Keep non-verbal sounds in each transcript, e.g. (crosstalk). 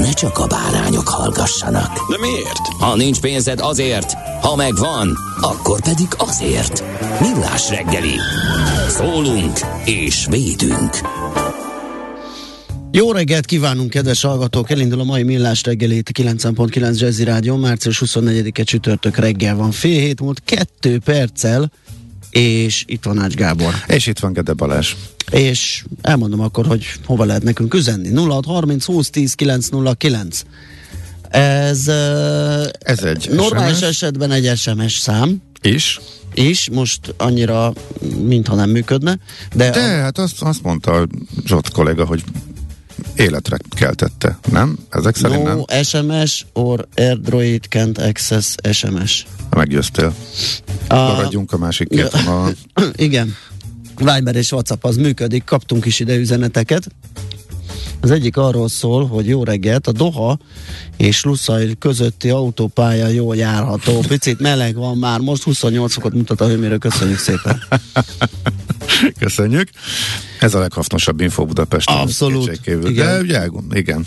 ne csak a bárányok hallgassanak. De miért? Ha nincs pénzed azért, ha megvan, akkor pedig azért. Millás reggeli. Szólunk és védünk. Jó reggelt kívánunk, kedves hallgatók! Elindul a mai millás reggelét 9.9 Jazzy Rádió. Március 24-e csütörtök reggel van. Fél hét múlt kettő perccel, és itt van Ács Gábor. És itt van Gede Balázs. És elmondom akkor, hogy hova lehet nekünk üzenni. 0630 20 10 909. Ez, Ez egy normális SMS. esetben egy SMS szám Is. is, most annyira, mintha nem működne, de, De hát azt, azt mondta Zsott kollega, hogy életre keltette, nem? Ezek szerint no nem? SMS or AirDroid can't access SMS. Meggyőztél. A- Maradjunk a másik két vonalon. (clears throat) Igen. Viber és WhatsApp az működik, kaptunk is ide üzeneteket. Az egyik arról szól, hogy jó reggelt, a Doha és Luszai közötti autópálya jól járható. Picit meleg van már, most 28 fokot mutat a hőmérő, köszönjük szépen. (laughs) Köszönjük. Ez a leghasznosabb info Budapesten. Abszolút. kétségkívül. Igen. De ugye, igen.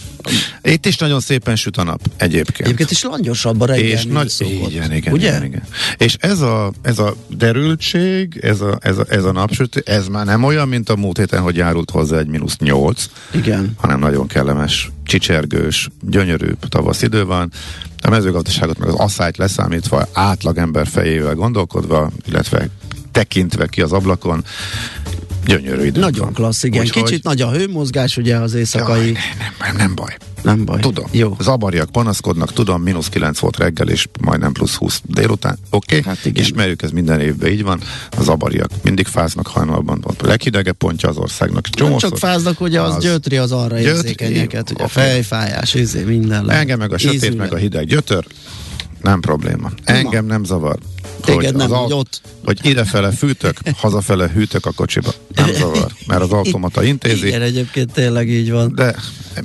Itt is nagyon szépen süt a nap egyébként. Egyébként is langyosabb a reggel, és nagy, szokott. igen, igen, Ugye? igen, igen. És ez a, ez a derültség, ez a, ez a, ez a napsütő, ez már nem olyan, mint a múlt héten, hogy járult hozzá egy mínusz nyolc, Igen. hanem nagyon kellemes, csicsergős, gyönyörű tavasz idő van. A mezőgazdaságot meg az asszályt leszámítva, átlagember fejével gondolkodva, illetve tekintve ki az ablakon, gyönyörű idő Nagyon klassz, igen. Úgyhogy- Kicsit nagy a hőmozgás, ugye az éjszakai... Jaj, nem, nem, nem baj. Nem baj. Tudom. Jó. Az abariak panaszkodnak, tudom, mínusz 9 volt reggel, és majdnem plusz 20 délután. Oké, okay. Hát igen. ismerjük, ez minden évben így van. Az abariak mindig fáznak hajnalban, a leghidegebb pontja az országnak. Nem Csomószor- csak fáznak, ugye az, Az- gyötri az arra Gyötri, érzékenyeket, ugye oké. fejfájás, izé, minden. Engem meg a sötét, Ízűleg. meg a hideg gyötör, nem probléma. Engem nem zavar. Téged nem, az hogy ott. hogy idefele fűtök, hazafele hűtök a kocsiba. Nem (laughs) zavar, mert az automata intézi. Igen, egyébként tényleg így van. De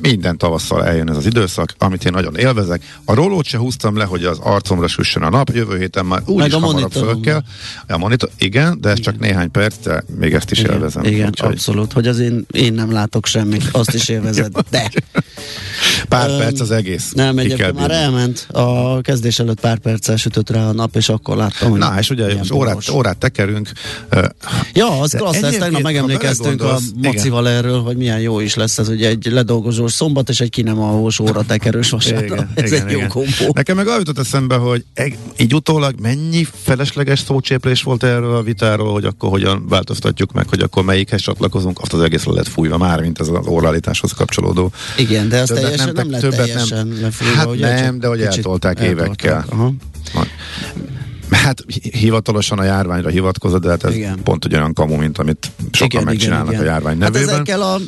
minden tavasszal eljön ez az időszak, amit én nagyon élvezek. A rólót se húztam le, hogy az arcomra süssön a nap, jövő héten már úgyis a hamarabb föl kell. A monitor, igen, de ez csak néhány perc, de még ezt is Igen, élvezem. igen Úgyhogy abszolút, hogy az én, én nem látok semmit, azt is (laughs) élvezed, de Pár Öm, perc az egész. nem, egyébként már elment, a kezdés előtt pár perccel sütött rá a nap, és akkor láttam, hogy Na, és ugye most órát, boros. órát tekerünk. Ja, az klassz, ezt tegnap megemlékeztünk a belegondolsz, igen. Macival erről, hogy milyen jó is lesz ez, ugye egy ledolgozós szombat és egy ki nem alvós óra tekerős vasárnap. Ez egy jó kombó. Nekem meg arra jutott eszembe, hogy eg- így utólag mennyi felesleges szócséplés volt erről a vitáról, hogy akkor hogyan változtatjuk meg, hogy akkor melyikhez csatlakozunk, azt az egész le lett fújva már, mint ez az orrálításhoz kapcsolódó. Igen, de az Többet teljesen nem, te- lett többet teljesen lefújva, Hát ugye, nem, de hogy eltolták évekkel. Aha. Hát hi- hivatalosan a járványra hivatkozott, de hát ez Igen. pont egy olyan kamu, mint amit sokan megcsinálnak a járvány Hát nevében. ezekkel a,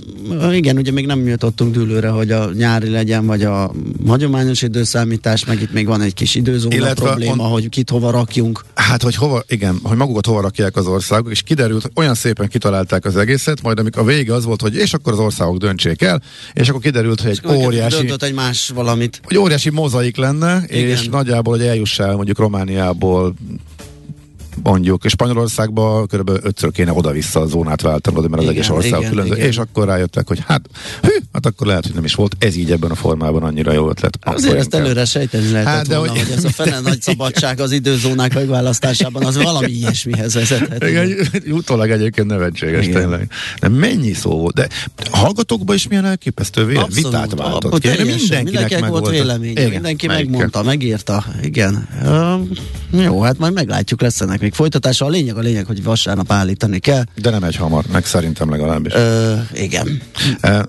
igen, ugye még nem jutottunk dűlőre, hogy a nyári legyen, vagy a hagyományos időszámítás, meg itt még van egy kis időzóna Illetve probléma, on- hogy kit hova rakjunk. Hát, hogy hova, igen, hogy magukat hova rakják az országok, és kiderült, hogy olyan szépen kitalálták az egészet, majd amikor a vége az volt, hogy és akkor az országok döntsék el, és akkor kiderült, hogy egy óriási, Döntött egy más valamit. hogy óriási mozaik lenne, Igen. és nagyjából, hogy eljussál mondjuk Romániából mondjuk, és Spanyolországban kb. ötször kéne oda-vissza a zónát váltanod, mert az Igen, országok igen, különböző, igen. és akkor rájöttek, hogy hát, hű, hát akkor lehet, hogy nem is volt ez így ebben a formában annyira jó ötlet. Azért Akkor ezt inkább. előre sejteni lehetett Hát, hát, de volna, hogy- hogy... ez a fene nagy (laughs) szabadság az időzónák megválasztásában, az valami ilyesmihez vezethet. Igen, (laughs) utólag egyébként nevetséges Igen. tényleg. De mennyi szó volt? De hallgatókban is milyen elképesztő véle, vitát váltott ki. Mindenkinek, mindenkinek meg volt véleménye, Igen, mindenki megmondta, megírta, igen. Uh, jó, hát majd meglátjuk, lesz ennek még folytatása. A lényeg a lényeg, hogy vasárnap állítani kell. De nem egy hamar, meg szerintem legalábbis. Uh, igen.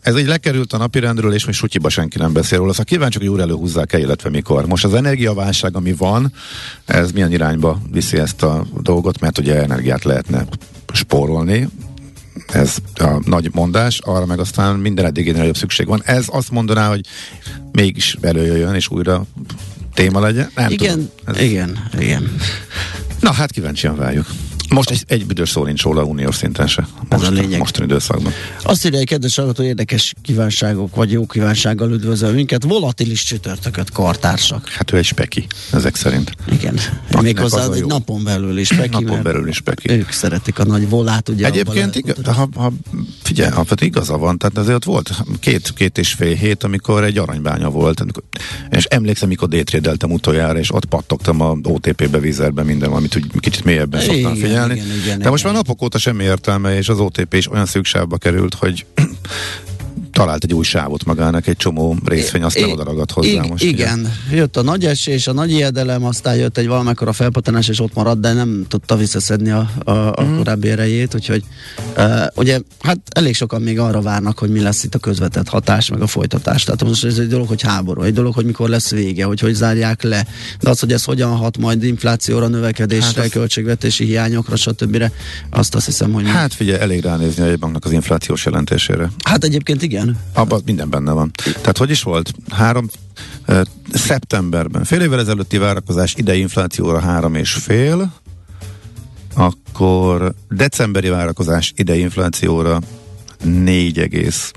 Ez így lekerült a napirendről, és most sutyiba senki nem beszél róla. Szóval kíváncsi, hogy újra előhúzzák-e, illetve mikor. Most az energiaválság, ami van, ez milyen irányba viszi ezt a dolgot, mert ugye energiát lehetne spórolni, ez a nagy mondás, arra meg aztán minden eddig nagyobb szükség van. Ez azt mondaná, hogy mégis előjöjjön, és újra téma legyen? Nem igen, tudom. Ez- igen, igen. Na hát kíváncsian várjuk. Most egy, egy büdös szó nincs róla uniós szinten se. Most, a lényeg. Mostani időszakban. Azt írja egy kedves hallgató, érdekes kívánságok, vagy jó kívánsággal üdvözöl minket. Volatilis csütörtököt, kartársak. Hát ő egy speki, ezek szerint. Igen. Méghozzá egy jó. napon belül is peki, Napon belül is peki. Ők szeretik a nagy volát, ugye. Egyébként, igaz, ha, ha, figyelj, ha hát igaza van, tehát azért ott volt két, két és fél hét, amikor egy aranybánya volt, amikor, és emlékszem, mikor détrédeltem utoljára, és ott pattogtam a OTP-be, vízerbe, minden, amit úgy kicsit mélyebben szoktam figyelni. Igen, igen, De most igen. már napok óta semmi értelme, és az OTP is olyan szükségbe került, hogy talált egy új sávot magának, egy csomó részvény, azt nem I- oda ragadt hozzá ig- most. Igen, jött a nagy esés, a nagy ijedelem, aztán jött egy valamekkora felpattanás, és ott maradt, de nem tudta visszaszedni a, a, a Mhm. korábbi erejét, úgyhogy uh, ugye, hát elég sokan még arra várnak, hogy mi lesz itt a közvetett hatás, meg a folytatás. Tehát most ez egy dolog, hogy háború, egy dolog, hogy mikor lesz vége, hogy hogy zárják le, de az, hogy ez hogyan hat majd inflációra, növekedésre, Hát az- költségvetési hiányokra, stb. Azt azt hiszem, hogy... Hát figyelj, elég ránézni a jegybanknak az inflációs jelentésére. hát egyébként igen. Abban minden benne van. Tehát hogy is volt? Három, uh, szeptemberben, fél évvel ezelőtti várakozás idei inflációra három és fél, akkor decemberi várakozás idei inflációra négy egész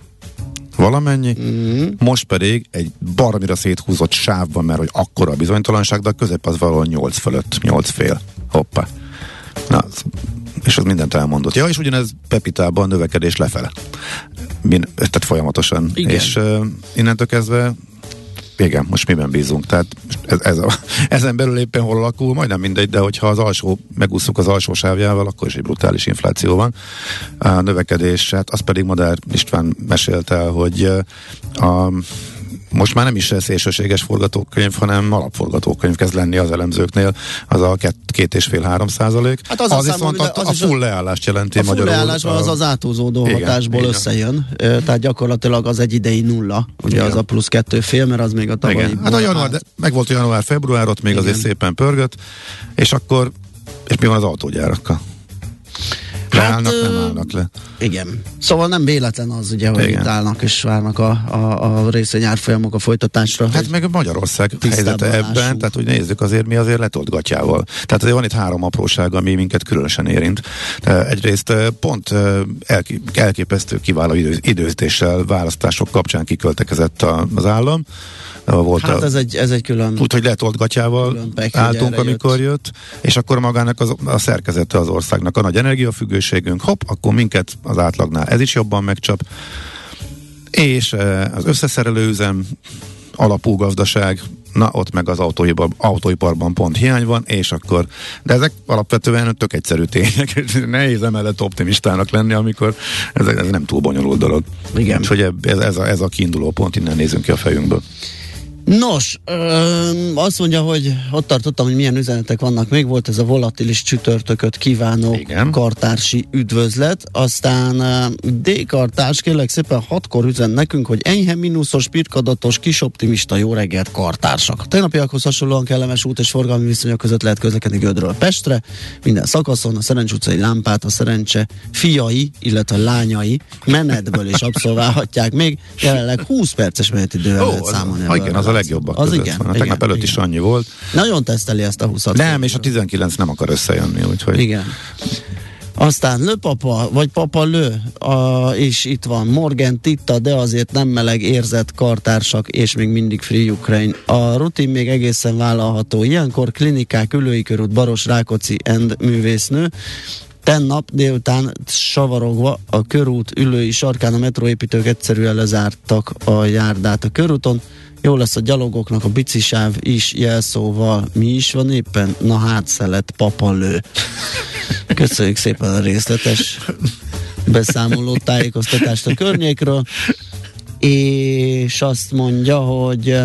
valamennyi, mm. most pedig egy baromira széthúzott sávban, mert hogy akkora a bizonytalanság, de a közep az valahol 8 fölött, 8 fél. Hoppá. Na, és az mindent elmondott. Ja, és ugyanez Pepitában növekedés lefele. Min, tehát folyamatosan. Igen. És uh, innentől kezdve igen, most miben bízunk? Tehát ez, ez a, (laughs) ezen belül éppen hol alakul, majdnem mindegy, de hogyha az alsó, megúszunk az alsó sávjával, akkor is egy brutális infláció van. A növekedés, hát azt pedig Madár István mesélte el, hogy a most már nem is szélsőséges forgatókönyv, hanem alapforgatókönyv kezd lenni az elemzőknél, az a két, két és fél három százalék. Hát az az viszont a, az a full leállást jelenti A full magyarul. leállásban az az átúzódó Igen, hatásból van. összejön, tehát gyakorlatilag az egy idei nulla, ugye Igen. az a plusz kettő fél, mert az még a tavalyi. Igen. Hát a január, de meg volt a január-február, ott még Igen. azért szépen pörgött, és akkor, és mi van az autógyárakkal? Leállnak, ö, nem állnak le. Igen. Szóval nem véletlen az, ugye, hogy Igen. itt állnak és várnak a, a, a részvényárfolyamok a folytatásra. Hát meg Magyarország helyzete ebben, lássunk. tehát hogy nézzük, azért mi azért letolt gatyával. Tehát azért van itt három apróság, ami minket különösen érint. Egyrészt pont elképesztő kiváló idő, időzítéssel választások kapcsán kiköltekezett az állam. Volt Hát a, ez egy, ez egy külön... Úgyhogy letolt gatyával Külön pek, álltunk, amikor jött. és akkor magának az, a szerkezete az országnak, a nagy energiafüggőségünk, hopp, akkor minket az átlagnál ez is jobban megcsap, és eh, az összeszerelőüzem alapú gazdaság, na ott meg az autóipar, autóiparban pont hiány van, és akkor, de ezek alapvetően tök egyszerű tények, és (laughs) nehéz emellett optimistának lenni, amikor ez, ez nem túl bonyolult dolog. Igen. Úgyhogy ez, ez, a, ez a kiinduló pont, innen nézünk ki a fejünkből. Nos, öm, azt mondja, hogy ott tartottam, hogy milyen üzenetek vannak még. Volt ez a volatilis csütörtököt kívánó Igen. kartársi üdvözlet. Aztán öm, D-kartárs kérlek szépen hatkor üzen nekünk, hogy enyhe mínuszos, pirkadatos, kisoptimista jó reggelt kartársak. Tegnapiakhoz hasonlóan kellemes út és forgalmi viszonyok között lehet közlekedni Gödről Pestre. Minden szakaszon a Szerencs utcai lámpát a szerencse fiai, illetve lányai menetből is abszolválhatják még. Jelenleg 20 perces menetidővel lehet számolni. igen, az a legjobbak Az között igen. van. A igen, tegnap előtt igen. is annyi volt. Nagyon teszteli ezt a 20 Nem, és a 19 nem akar összejönni, úgyhogy... Igen. Aztán Löpapa, vagy Papa Lő, a, és itt van Morgan Titta, de azért nem meleg érzett kartársak, és még mindig Free Ukraine. A rutin még egészen vállalható. Ilyenkor klinikák, ülői körút, Baros Rákóczi end művésznő, Tennap délután savarogva a körút ülői sarkán a metróépítők egyszerűen lezártak a járdát a körúton. Jó lesz a gyalogoknak a bicisáv is jelszóval. Mi is van éppen? Na hát szelet papalő. Köszönjük szépen a részletes beszámoló tájékoztatást a környékről. És azt mondja, hogy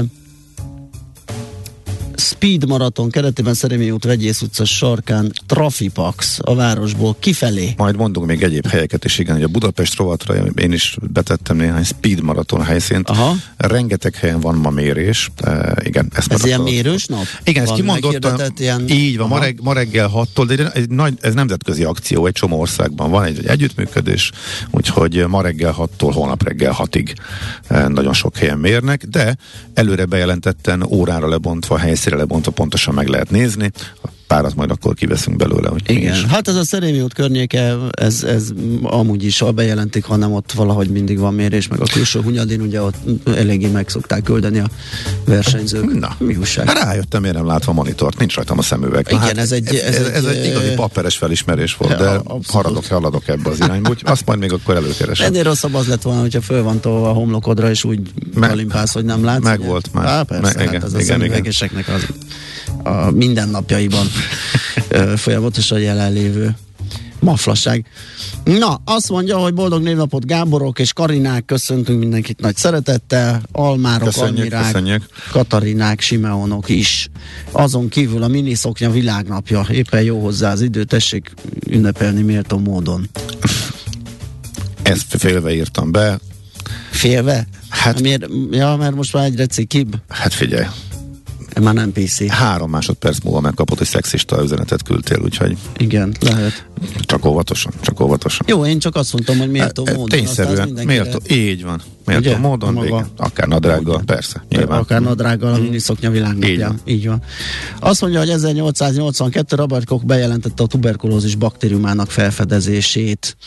Speed Maraton keretében Szerémi út Vegyész utca sarkán Trafipax a városból kifelé. Majd mondunk még egyéb helyeket is, igen, hogy a Budapest rovatra én is betettem néhány Speed Maraton helyszínt. Aha. Rengeteg helyen van ma mérés. E, igen, Ez már ilyen mérős nap? Igen, ez kimondottan, ilyen... így van, ma, reg, ma reggel 6-tól, de egy, egy nagy, ez nemzetközi akció egy csomó országban. Van egy, egy együttműködés, úgyhogy ma reggel 6-tól holnap reggel 6-ig eh, nagyon sok helyen mérnek, de előre bejelentetten órára lebontva, helyszínre lebontva pontosan meg lehet nézni. A párat majd akkor kiveszünk belőle, hogy Igen, is. hát ez a Szerémi út környéke, ez, ez amúgy is, ha bejelentik, hanem ott valahogy mindig van mérés, meg a külső Hunyadin, ugye ott eléggé meg szokták küldeni a versenyzők. Na. mi újság? Hát Rájöttem, miért nem látva a monitort, nincs rajtam a szemüveg. Igen, ez egy- ez, ez ez, egy, egy igazi ö, paperes felismerés volt, de abszolút. haladok, haladok ebbe az irányba, úgy azt majd még akkor előkeresem. Ennél rosszabb az lett volna, hogyha föl van tolva a homlokodra, és úgy Meg- kalimpálsz, hogy nem látsz. meg ugye? volt már. Á, persze, Meg- hát igen, ez a igen, igen. az a mindennapjaiban (laughs) folyamatosan jelenlévő maflasság. Na, azt mondja, hogy boldog névnapot Gáborok és Karinák, köszöntünk mindenkit nagy szeretettel, Almárok, Köszönjük, Almirák, köszönjük. Katarinák, Simeonok is. Azon kívül a miniszoknya világnapja, éppen jó hozzá az idő, tessék ünnepelni méltó módon. Ezt félve írtam be. Félve? Hát- Miért? Ja, mert most már egyre cikibb. Hát figyelj, Már nem PC. három másodperc múlva megkapott, hogy szexista üzenetet küldtél, úgyhogy Igen, lehet. csak óvatosan, csak óvatosan. Jó, én csak azt mondtam, hogy méltó módon. Tényszerűen, méltó, így van. Méltó módon, Maga- igen. Akár nadrággal, persze, nyilván. Akár nadrággal a miniszoknya Így világnapján. van. Így van. Azt mondja, hogy 1882 Robert Koch bejelentette a tuberkulózis baktériumának felfedezését.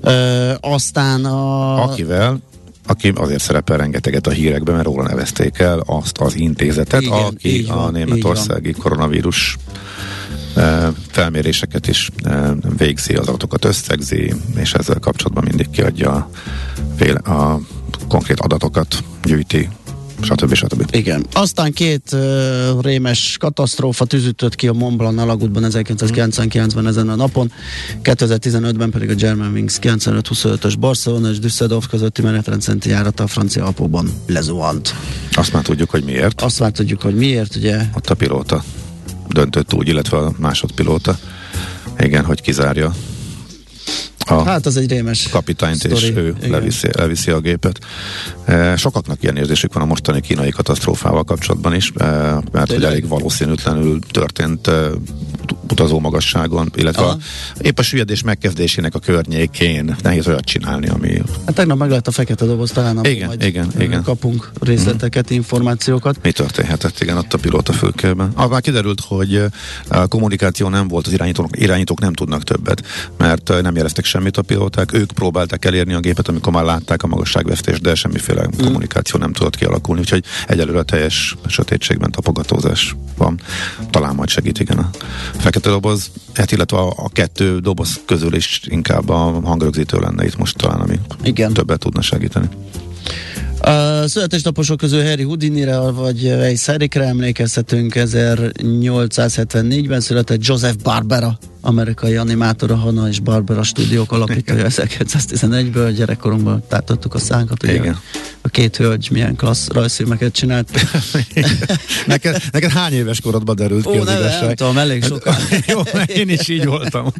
Ö, aztán a... Akivel aki azért szerepel rengeteget a hírekben, mert róla nevezték el azt az intézetet, Igen, aki így a van, németországi koronavírus eh, felméréseket is eh, végzi, az adatokat összegzi, és ezzel kapcsolatban mindig kiadja a, a konkrét adatokat, gyűjti, stb. stb. Igen. Aztán két uh, rémes katasztrófa tűzütött ki a Mont Blanc alagútban 1999-ben ezen a napon, 2015-ben pedig a Germanwings 95-25-ös Barcelona és Düsseldorf közötti menetrendszenti járata a francia Alpokban lezuhant. Azt már tudjuk, hogy miért. Azt már tudjuk, hogy miért, ugye Ott a pilóta döntött úgy, illetve a másodpilóta, igen, hogy kizárja a Hát az egy rémes kapitányt, sztori. és ő Igen. leviszi, leviszi a gépet. E, sokaknak ilyen érzésük van a mostani kínai katasztrófával kapcsolatban is, e, mert hogy Tényleg? elég valószínűtlenül történt e, utazó magasságon, illetve Aha. a, épp a süllyedés megkezdésének a környékén nehéz olyat csinálni, ami Hát tegnap meg lett a fekete doboz, talán Igen, majd igen, igen. kapunk részleteket, információkat. Mi történhetett, igen, ott a pilóta fülkében. Ah, már kiderült, hogy eh, a kommunikáció nem volt, az irányítók, irányítók nem tudnak többet, mert eh, nem jeleztek semmit a pilóták, ők próbálták elérni a gépet, amikor már látták a magasságvesztést, de semmiféle mm. kommunikáció nem tudott kialakulni, úgyhogy egyelőre teljes sötétségben tapogatózás van. Talán majd segít, igen, a fekete doboz, hát illetve a, a kettő doboz közül is inkább a hangrögzítő lenne itt most talán, ami Igen. többet tudna segíteni. A születésnaposok közül Harry Houdinire vagy Ace Erikre emlékezhetünk. 1874-ben született Joseph Barbera, amerikai animátor, a Hanna és Barbera stúdiók alapítója 1911-ből. Gyerekkorunkban tátottuk a szánkat, ugye Igen. a két hölgy milyen klassz rajzfilmeket csinált. (laughs) neked, neked hány éves korodban derült ki Ó, az nem, igazság? nem tudom, elég sokan. (laughs) Jó, én is így voltam.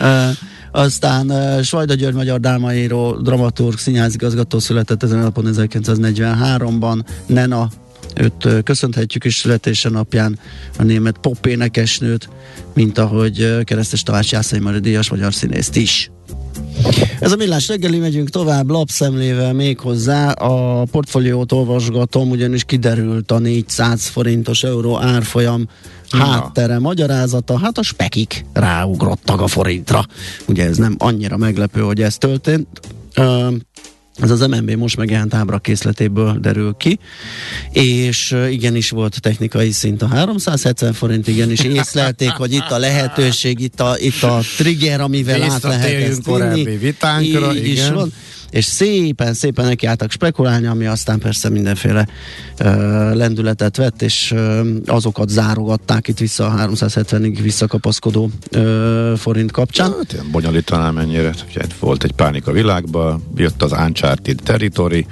Uh, (laughs) aztán uh, Svajda György magyar drámaíró, dramaturg, színházigazgató született ezen a napon 1943-ban. Nena, őt köszönhetjük is születése napján a német pop énekesnőt, mint ahogy Keresztes Tavács Jászai Mari Díjas magyar színészt is. Ez a millás reggeli, megyünk tovább lapszemlével még hozzá. A portfóliót olvasgatom, ugyanis kiderült a 400 forintos euró árfolyam háttere magyarázata, hát a spekik ráugrottak a forintra. Ugye ez nem annyira meglepő, hogy ez történt. Ez az MNB most megjelent ábra készletéből derül ki, és igenis volt technikai szint a 370 forint, igenis észlelték, hogy itt a lehetőség, itt a, itt a trigger, amivel át lehet ezt korábbi vitánkra, így, igen. Is van és szépen, szépen nekiálltak spekulálni, ami aztán persze mindenféle ö, lendületet vett, és ö, azokat zárogatták itt vissza a 370-ig visszakapaszkodó ö, forint kapcsán. Hát, ilyen bonyolítanám mennyire. Ugye, volt egy pánik a világban, jött az Uncharted Territory.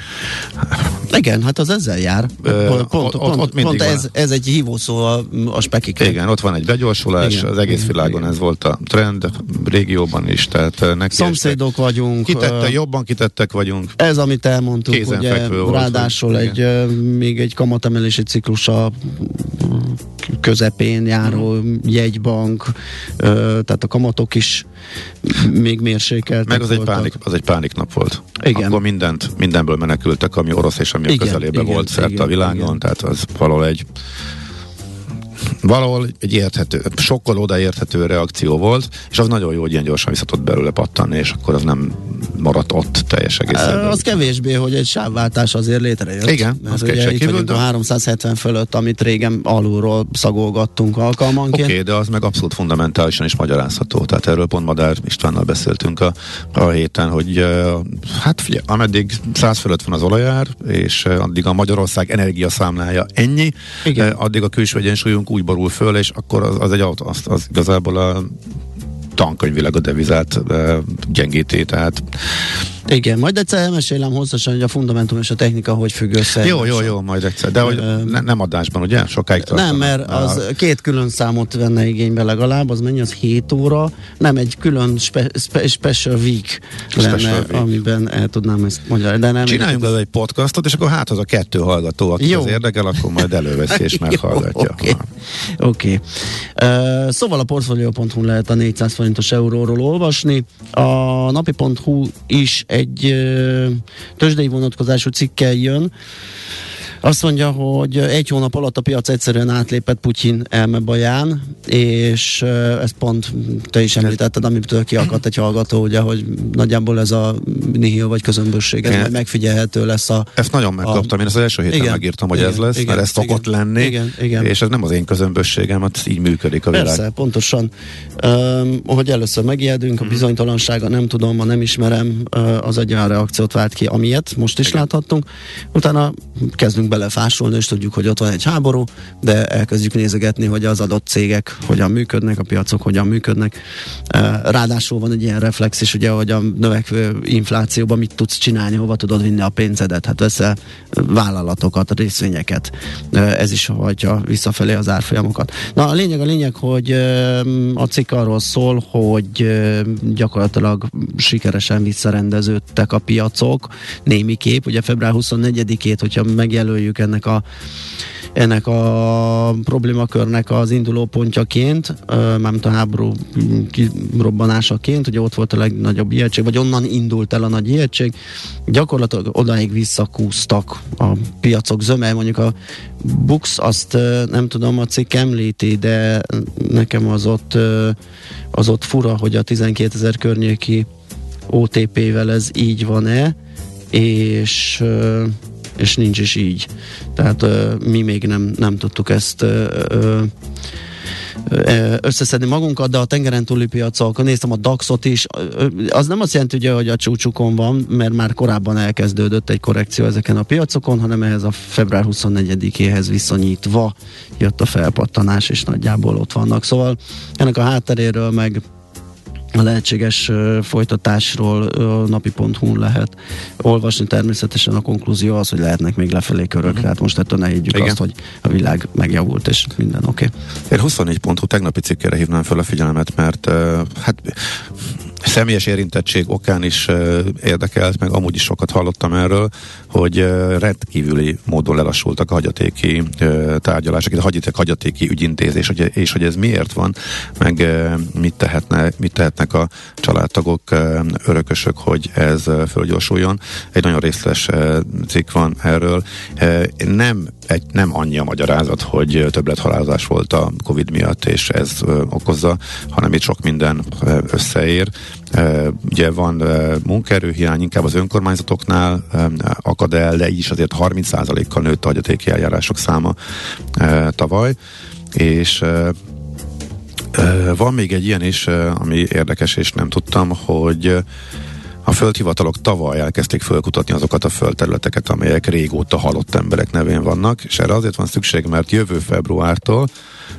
Igen, hát az ezzel jár. Ö, pont pont, ott- pont, ott pont ez, ez egy hívószó a, a spekik. Igen, ott van egy begyorsulás, Igen, az egész igen, világon igen. ez volt a trend, régióban is, tehát ö, neki Szomszédok vagyunk. Kitette, ö, jobban kitettek vagyunk. Ez, amit elmondtuk, ugye, volt, ráadásul hogy- egy, ö, még egy kamatemelési ciklus a közepén járó jegybank, ö, tehát a kamatok is még mérsékeltek Meg az egy, pánik, az egy pániknap volt. Igen. Akkor mindent, mindenből menekültek, ami orosz és ami a Igen, közelében igen, volt szerte igen, a világon, igen. tehát az valahol egy valahol egy érthető, sokkal de érthető reakció volt, és az nagyon jó, hogy ilyen gyorsan vissza tudott belőle pattanni, és akkor az nem maradt ott teljes egészen. Ö, Az kevésbé, hogy egy sávváltás azért létrejött. Igen, az ugye itt kétségkívül, vagyunk a de- 370 fölött, amit régen alulról szagolgattunk alkalmanként. Oké, okay, de az meg abszolút fundamentálisan is magyarázható. Tehát erről pont Madár Istvánnal beszéltünk a, a héten, hogy hát figyelj, ameddig 100 fölött van az olajár, és addig a Magyarország energiaszámlája ennyi, Igen. addig a külső egyensúlyunk úgy borul föl, és akkor az, az egy autó, az, az igazából a tankönyvileg a devizát uh, gyengíti, tehát Igen, majd egyszer elmesélem hosszasan, hogy a fundamentum és a technika hogy függ össze. jó, jó, jó, majd egyszer. De hogy ne, nem adásban, ugye? Sokáig Nem, tartana. mert az két külön számot venne igénybe legalább, az mennyi, az 7 óra, nem egy külön spe, spe, special week lenne, Special week. amiben el tudnám ezt magyarázni, de nem. Csináljunk bele egy podcastot, és akkor hát az a kettő hallgató, aki Jó. az érdekel, akkor majd előveszi és (laughs) meghallgatja. Oké. Okay. Uh, szóval a portfolio.hu lehet a 400 forintos euróról olvasni. A napi.hu is egy tőzsdei vonatkozású cikkel jön. Azt mondja, hogy egy hónap alatt a piac egyszerűen átlépett Putyin elmebaján, és ezt pont te is említetted, amitől kiakadt egy hallgató, ugye, hogy nagyjából ez a nihil vagy közömbösség, ez megfigyelhető lesz a Ezt nagyon megkaptam, én ezt az első héten Igen, megírtam, hogy igen, ez lesz, igen, mert ez szokott igen, lenni, igen, igen. és ez nem az én közömbösségem, hát így működik a világ. Persze, pontosan. Um, hogy először megijedünk, Mhm. a bizonytalansága nem tudom, ma nem ismerem, az egy olyan reakciót vált ki, amilyet most is Igen. láthattunk. Utána kezdünk belefásulni, és tudjuk, hogy ott van egy háború, de elkezdjük nézegetni, hogy az adott cégek hogyan működnek, a piacok hogyan működnek. Ráadásul van egy ilyen reflex is, ugye, hogy a növekvő inflációban mit tudsz csinálni, hova tudod vinni a pénzedet, hát veszel vállalatokat, részvényeket. Ez is hagyja visszafelé az árfolyamokat. Na, a lényeg a lényeg, hogy a cikk arról szól, hogy gyakorlatilag sikeresen visszarendeződtek a piacok, némi kép, ugye február 24-ét, hogyha megjelöljük ennek a ennek a problémakörnek az induló pontjaként, mármint a háború mm, kirobbanásaként, ugye ott volt a legnagyobb ijegység, vagy onnan indult el a nagy ijegység, gyakorlatilag odáig visszakúztak a piacok zöme, mondjuk a Bux, azt nem tudom, a cikk említi, de nekem az ott, az ott fura, hogy a 12 ezer környéki OTP-vel ez így van-e, és és nincs is így. Tehát ö, mi még nem, nem tudtuk ezt ö, ö, összeszedni magunkat, de a tengeren túli piacok, néztem a DAX-ot is, az nem azt jelenti, ugye, hogy a csúcsukon van, mert már korábban elkezdődött egy korrekció ezeken a piacokon, hanem ehhez a február 24-éhez viszonyítva jött a felpattanás, és nagyjából ott vannak. Szóval ennek a hátteréről meg a lehetséges folytatásról napi.hu lehet olvasni. Természetesen a konklúzió az, hogy lehetnek még lefelé körök, uh-huh. tehát most ettől ne higgyük Igen. azt, hogy a világ megjavult, és minden oké. Okay. Én 24 pontú tegnapi cikkére hívnám fel a figyelmet, mert hát személyes érintettség okán is érdekelt, meg amúgy is sokat hallottam erről, hogy rendkívüli módon lelassultak a hagyatéki tárgyalások, a hagyaték, hagyatéki ügyintézés, és hogy ez miért van, meg mit, tehetne, mit tehetnek a családtagok, örökösök, hogy ez fölgyorsuljon. Egy nagyon részletes cikk van erről. Nem, egy, nem annyi a magyarázat, hogy többlethalálozás volt a Covid miatt, és ez okozza, hanem itt sok minden összeér. Ugye van munkaerőhiány, inkább az önkormányzatoknál akad el, de is azért 30%-kal nőtt a hagyatéki eljárások száma tavaly, és van még egy ilyen is, ami érdekes, és nem tudtam, hogy a földhivatalok tavaly elkezdték fölkutatni azokat a földterületeket, amelyek régóta halott emberek nevén vannak, és erre azért van szükség, mert jövő februártól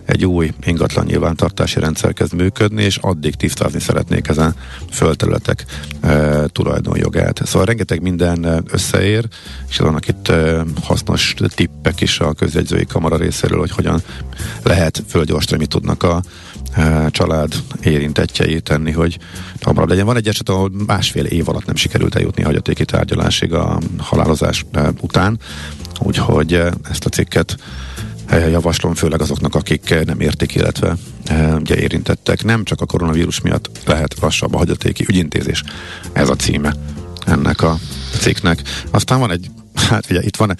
egy új ingatlan nyilvántartási rendszer kezd működni, és addig tisztázni szeretnék ezen földterületek e, tulajdonjogát. Szóval rengeteg minden összeér, és vannak itt e, hasznos tippek is a közjegyzői kamara részéről, hogy hogyan lehet fölgyorsítani, mit tudnak a e, család érintettjei tenni, hogy hamarabb legyen. Van egy eset, ahol másfél év alatt nem sikerült eljutni a hagyatéki tárgyalásig a halálozás után, úgyhogy ezt a cikket javaslom, főleg azoknak, akik nem értik, illetve ugye érintettek. Nem csak a koronavírus miatt lehet lassabb a hagyatéki ügyintézés. Ez a címe ennek a cikknek. Aztán van egy Hát ugye itt van,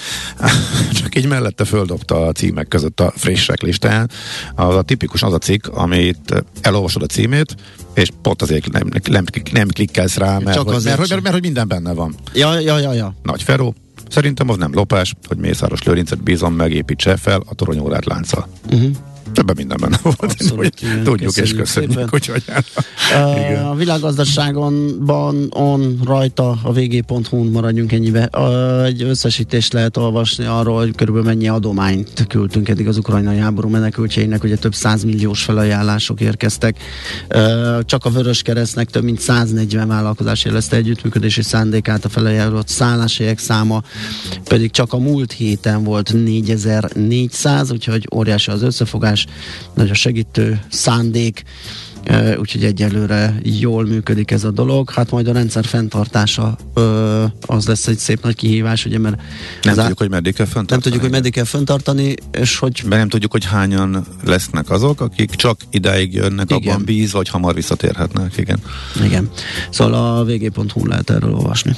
(laughs) csak így mellette földobta a címek között a frissek listán. Az a tipikus az a cikk, amit elolvasod a címét, és pont azért nem, nem, nem klikkelsz rá, mert, csak hogy, mert, mert, mert, mert, hogy minden benne van. Ja, ja, ja, ja. Nagy Feró, Szerintem az nem lopás, hogy Mészáros Lőrincet bízom megépítse fel a toronyórát lánccal. Uh-huh. Ebben minden benne volt. Abszolút, igen, Tudjuk és köszönjük, hogy uh, A világgazdaságonban on rajta a vg.hu-n maradjunk ennyibe. Egy összesítést lehet olvasni arról, hogy körülbelül mennyi adományt küldtünk eddig az ukrajnai háború menekültjeinek, ugye több százmilliós felajánlások érkeztek. Csak a Vörös Keresztnek több mint 140 vállalkozás jelezte együttműködési szándékát, a felajánlott szálláshelyek száma pedig csak a múlt héten volt 4400, úgyhogy óriási az összefogás nagy a segítő szándék, úgyhogy egyelőre jól működik ez a dolog. Hát majd a rendszer fenntartása az lesz egy szép nagy kihívás, ugye, mert nem tudjuk, hogy meddig kell fenntartani. Nem tudjuk, hogy meddig kell fenntartani, és hogy... Mert nem tudjuk, hogy hányan lesznek azok, akik csak idáig jönnek, igen. abban bíz, vagy hamar visszatérhetnek, igen. Igen. Szóval a vg.hu lehet erről olvasni.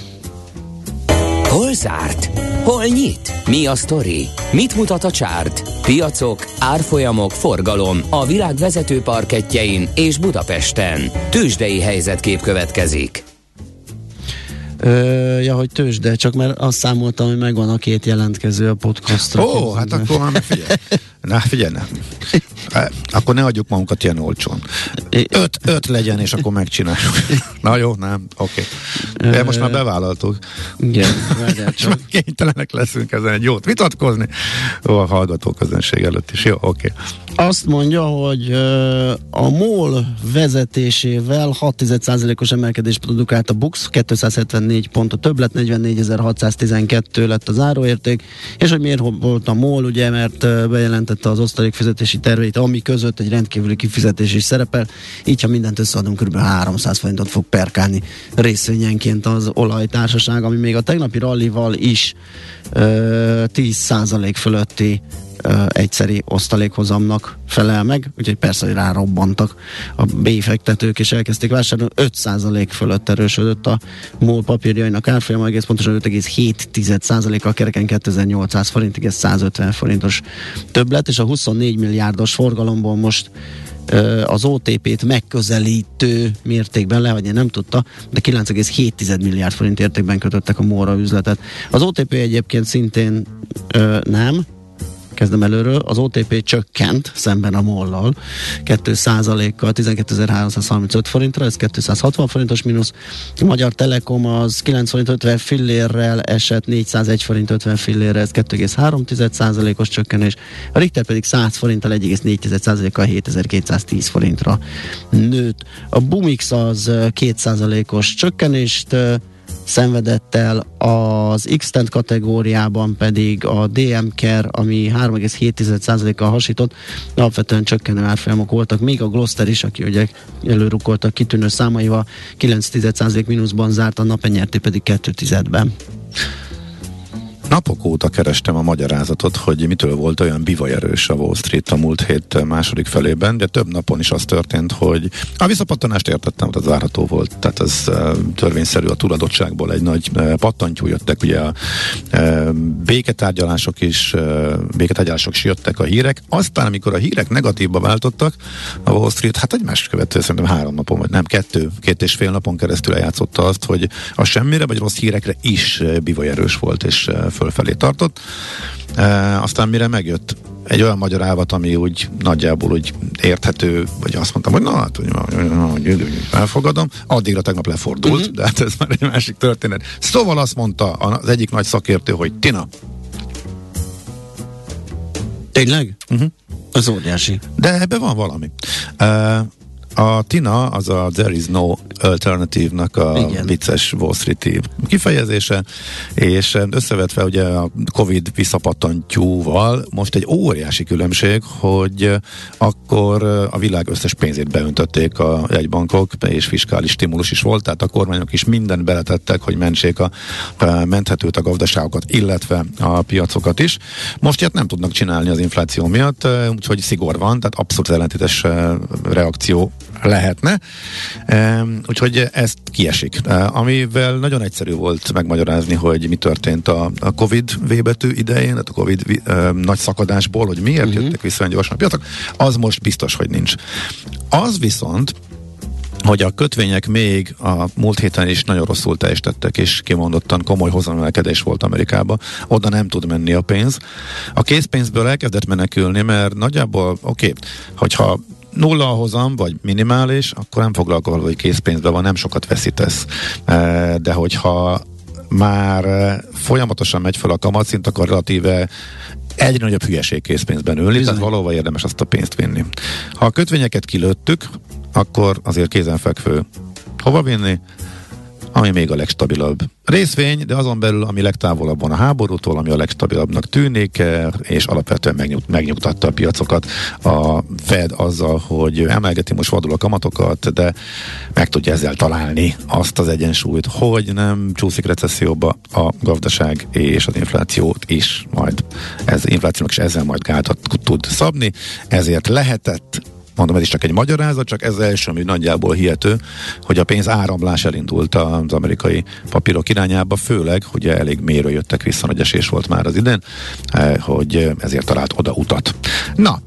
Hol zárt? Hol nyit? Mi a sztori? Mit mutat a csárt? Piacok, árfolyamok, forgalom a világ vezető parketjein és Budapesten. Tősdei helyzetkép következik. Ö, ja, hogy tőzsde, csak mert azt számoltam, hogy megvan a két jelentkező a podcastra. Ó, hát akkor már figyelj. (laughs) Na, figyelj, nem. Akkor ne adjuk magunkat ilyen olcsón. Öt, öt legyen, és akkor megcsináljuk. (laughs) Na jó, nem, oké. Okay. De most már bevállaltuk. Igen, (laughs) csak. Kénytelenek leszünk ezen egy jót vitatkozni. Ó, a hallgató közönség előtt is. Jó, oké. Okay. Azt mondja, hogy a MOL vezetésével 6,1%-os emelkedést produkált a BUX, 274 pont a többlet, 44.612 lett az áróérték, és hogy miért volt a MOL, ugye, mert bejelentette az osztalék fizetési ami között egy rendkívüli kifizetés is szerepel, így ha mindent összeadunk, kb. 300 forintot fog perkálni részvényenként az olajtársaság, ami még a tegnapi rallival is ö, 10% fölötti egyszeri osztalékhozamnak felel meg, úgyhogy persze, hogy rárobbantak a béfektetők, és elkezdték vásárolni, 5% fölött erősödött a MOL papírjainak árfolyama, egész pontosan 5,7%-kal kereken 2800 forintig, ez 150 forintos többlet, és a 24 milliárdos forgalomból most az OTP-t megközelítő mértékben lehagyni nem tudta, de 9,7 milliárd forint értékben kötöttek a Móra üzletet. Az OTP egyébként szintén ö, nem, kezdem előről, az OTP csökkent szemben a mollal 2%-kal 12.335 forintra, ez 260 forintos mínusz. A Magyar Telekom az 9 forint 50 fillérrel esett 401 forint 50 fillérre, ez 2,3%-os csökkenés. A Richter pedig 100 forinttal 1,4%-kal 7210 forintra nőtt. A Bumix az 2%-os csökkenést szenvedett el, az x kategóriában pedig a DM Care, ami 3,7%-kal hasított, alapvetően csökkenő árfolyamok voltak, még a Gloster is, aki ugye előrukoltak kitűnő számaival, 9,1% mínuszban zárt, a napenyerté pedig 2,1-ben. Napok óta kerestem a magyarázatot, hogy mitől volt olyan bivajerős a Wall Street a múlt hét második felében, de több napon is az történt, hogy a visszapattanást értettem, az várható volt, tehát ez törvényszerű a tulajdonságból egy nagy pattantyú jöttek, ugye a béketárgyalások is, béketárgyalások is jöttek a hírek, aztán amikor a hírek negatívba váltottak, a Wall Street, hát egymás követő szerintem három napon, vagy nem, kettő, két és fél napon keresztül eljátszotta azt, hogy a semmire vagy rossz hírekre is bivajerős volt, és fölfelé tartott. E, aztán mire megjött egy olyan magyar ávat, ami úgy nagyjából úgy érthető, vagy azt mondtam, hogy na, hát, hogy elfogadom, addigra tegnap lefordult, uh-huh. de hát ez már egy másik történet. Szóval azt mondta az egyik nagy szakértő, hogy Tina. Tényleg? Uh-huh. Az óriási. De ebben van valami. Uh, a Tina az a There is no alternative-nak a Igen. vicces Wall Street kifejezése, és összevetve ugye a Covid visszapattantyúval most egy óriási különbség, hogy akkor a világ összes pénzét beöntötték a jegybankok, és fiskális stimulus is volt, tehát a kormányok is mindent beletettek, hogy mentsék a, a menthetőt a gazdaságokat, illetve a piacokat is. Most ilyet nem tudnak csinálni az infláció miatt, úgyhogy szigor van, tehát abszolút ellentétes reakció lehetne. Úgyhogy ezt kiesik. Amivel nagyon egyszerű volt megmagyarázni, hogy mi történt a, a Covid V betű idején, tehát a Covid nagy szakadásból, hogy miért uh-huh. jöttek vissza gyorsan a piacok, az most biztos, hogy nincs. Az viszont, hogy a kötvények még a múlt héten is nagyon rosszul teljesítettek, és kimondottan komoly hozamemelkedés volt Amerikában. Oda nem tud menni a pénz. A készpénzből elkezdett menekülni, mert nagyjából, oké, okay, hogyha nulla a hozam, vagy minimális, akkor nem foglalkozol, hogy készpénzben van, nem sokat veszítesz. De hogyha már folyamatosan megy fel a kamatszint, akkor relatíve egyre nagyobb hülyeség készpénzben ülni, tehát valóban érdemes azt a pénzt vinni. Ha a kötvényeket kilőttük, akkor azért kézenfekvő hova vinni? Ami még a legstabilabb. Részvény, de azon belül, ami legtávolabb van a háborútól, ami a legstabilabbnak tűnik, eh, és alapvetően megnyug, megnyugtatta a piacokat. A Fed azzal, hogy emelgeti most vadul a kamatokat, de meg tudja ezzel találni azt az egyensúlyt, hogy nem csúszik recesszióba a gazdaság és az inflációt is majd. Ez inflációnak is ezzel majd gátat tud szabni, ezért lehetett mondom, ez is csak egy magyarázat, csak ez első, ami nagyjából hihető, hogy a pénz áramlás elindult az amerikai papírok irányába, főleg, hogy elég mélyről jöttek vissza, nagy esés volt már az idén, eh, hogy ezért talált oda utat. Na,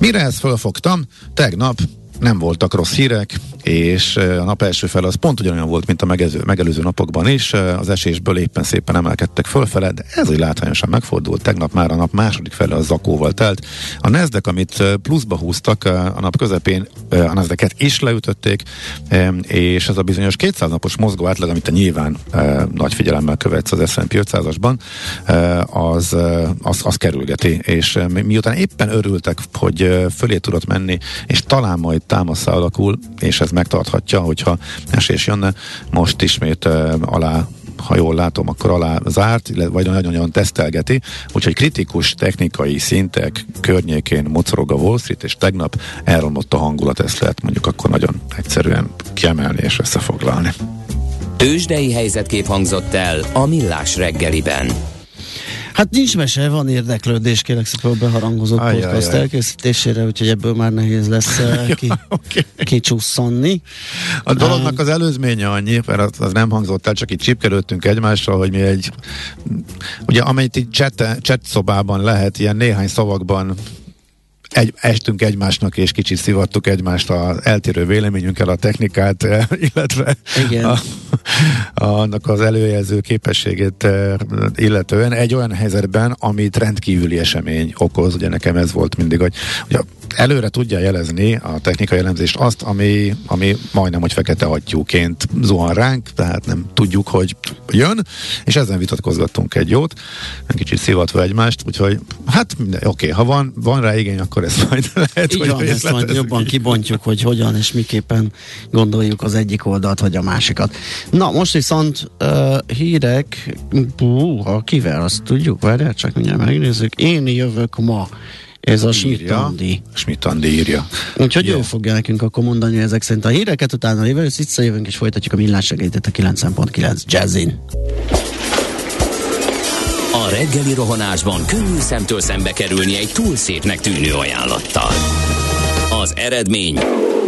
mire ezt fölfogtam? Tegnap nem voltak rossz hírek, és a nap első fel az pont ugyanolyan volt, mint a megelőző, megelőző napokban is. Az esésből éppen szépen emelkedtek fölfele, de ez úgy látványosan megfordult. Tegnap már a nap második fele az zakóval telt. A nezdek, amit pluszba húztak, a nap közepén a nezdeket is leütötték, és ez a bizonyos 200 napos mozgó átlag, amit te nyilván nagy figyelemmel követsz az S&P 500-asban, az, az, az kerülgeti, és miután éppen örültek, hogy fölé tudott menni, és talán majd támaszra alakul, és ez megtarthatja, hogyha esés jönne. Most ismét uh, alá ha jól látom, akkor alá zárt, vagy nagyon-nagyon tesztelgeti, úgyhogy kritikus technikai szintek környékén mocorog a Wall Street, és tegnap elromlott a hangulat, ezt lehet mondjuk akkor nagyon egyszerűen kiemelni és összefoglalni. Tőzsdei helyzetkép hangzott el a Millás reggeliben. Hát nincs mese, van érdeklődés, kérlek szépen beharangozott aj, podcast aj, elkészítésére, úgyhogy ebből már nehéz lesz (laughs) uh, ki, okay. kicsusszanni. A dolognak az előzménye annyi, mert az, az nem hangzott el, csak itt csipkelődtünk egymással, hogy mi egy, ugye amelyet itt chat, chat szobában lehet ilyen néhány szavakban egy, estünk egymásnak, és kicsit szivattuk egymást az eltérő véleményünkkel a technikát, eh, (laughs) illetve Igen. A, a, annak az előjelző képességét eh, illetően egy olyan helyzetben, amit rendkívüli esemény okoz, ugye nekem ez volt mindig, hogy, hogy előre tudja jelezni a technikai elemzést azt, ami, ami majdnem, hogy fekete hattyúként zuhan ránk, tehát nem tudjuk, hogy jön, és ezen vitatkozgattunk egy jót, egy kicsit szivatva egymást, úgyhogy hát minden, oké, ha van, van rá igény, akkor ez majd (laughs) lehet, Így hogy van, ezt majd jobban kibontjuk, hogy hogyan és miképpen gondoljuk az egyik oldalt, vagy a másikat. Na, most viszont uh, hírek, Bú, ha kivel, azt tudjuk, várjál, csak mindjárt megnézzük. Én jövök ma. Ez a írja. Schmidt-Andi. Schmidt-Andi írja. Úgyhogy Jó. ő fogja nekünk akkor mondani ezek szerint a híreket, utána jövő visszajövünk és folytatjuk a millás segített a 9.9 Jazzin. A reggeli rohanásban könnyű szemtől szembe kerülni egy túl szépnek tűnő ajánlattal. Az eredmény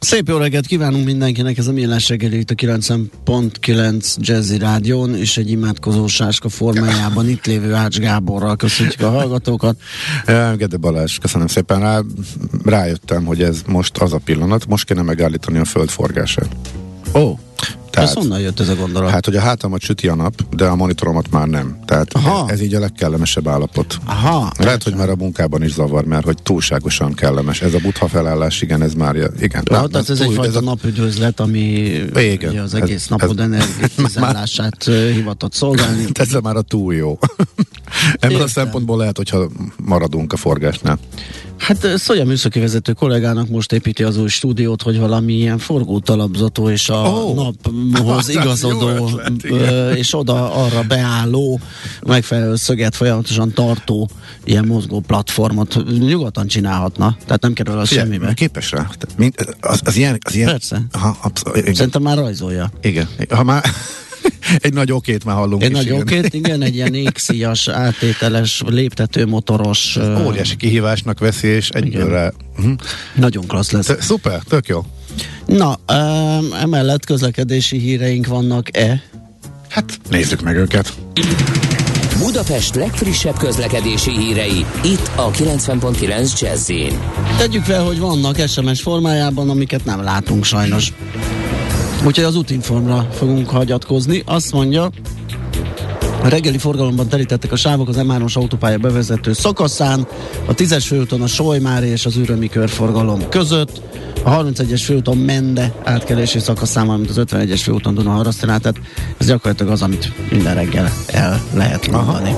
Szép jó reggelt kívánunk mindenkinek, ez a Millás reggeli itt a 90.9 Jazzy Rádión, és egy imádkozó sáska formájában itt lévő Ács Gáborral köszöntjük a hallgatókat. (laughs) Eh, Gede Balázs, köszönöm szépen rá. Rájöttem, hogy ez most az a pillanat, most kéne megállítani a föld forgását. Ó, Tehát- ez honnan jött ez a gondolat? Hát, hogy a hátamat süti a nap, de a monitoromat már nem. Tehát Aha. ez, ez így a legkellemesebb állapot. Aha, Lehet, hogy már a munkában is zavar, mert hogy túlságosan kellemes. Ez a butha felállás, igen, ez már, igen. Na, tehát ez túl- egyfajta a- napüdvözlet, ami Igen, ugye az ez- egész napod ez- energizálását (laughs) ö, hivatott szolgálni. (laughs) Ez már a túl jó. (laughs) Ebből Értem. a szempontból lehet, hogyha maradunk a forgásnál. Hát Szolya műszaki vezető kollégának most építi az új stúdiót, hogy valami ilyen forgótalapzatú és a Ó. naphoz (laughs) Hát, igazodó ötlet, igen. és oda arra beálló, megfelelő szöget folyamatosan tartó ilyen mozgó platformot nyugodtan csinálhatna. Tehát nem kerül az semmibe. képes rá. Mind, az, az, ilyen, az ilyen... Persze. Aha, igen. Szerintem már rajzolja. igen. Ha már (laughs) egy nagy okét már hallunk Egy is, nagy igen. okét, igen, egy ilyen égszíjas, (laughs) átételes, léptető motoros, ö, Óriási kihívásnak veszi, és egyből. Uh-huh. nagyon klassz lesz. T- Szuper, tök jó. Na, um, emellett közlekedési híreink vannak-e? Hát nézzük meg őket. Budapest legfrissebb közlekedési hírei, itt a 90.9 jazz Tegyük fel, hogy vannak SMS formájában, amiket nem látunk sajnos. Úgyhogy az útinformra fogunk hagyatkozni. Azt mondja, a reggeli forgalomban terítettek a sávok az M3-os autópálya bevezető szakaszán, a 10-es főúton a Solymári és az Ürömi körforgalom között, a 31-es főúton Mende átkelési szakaszán, valamint az 51-es főúton Dunaharasztinál, tehát ez gyakorlatilag az, amit minden reggel el lehet mondani.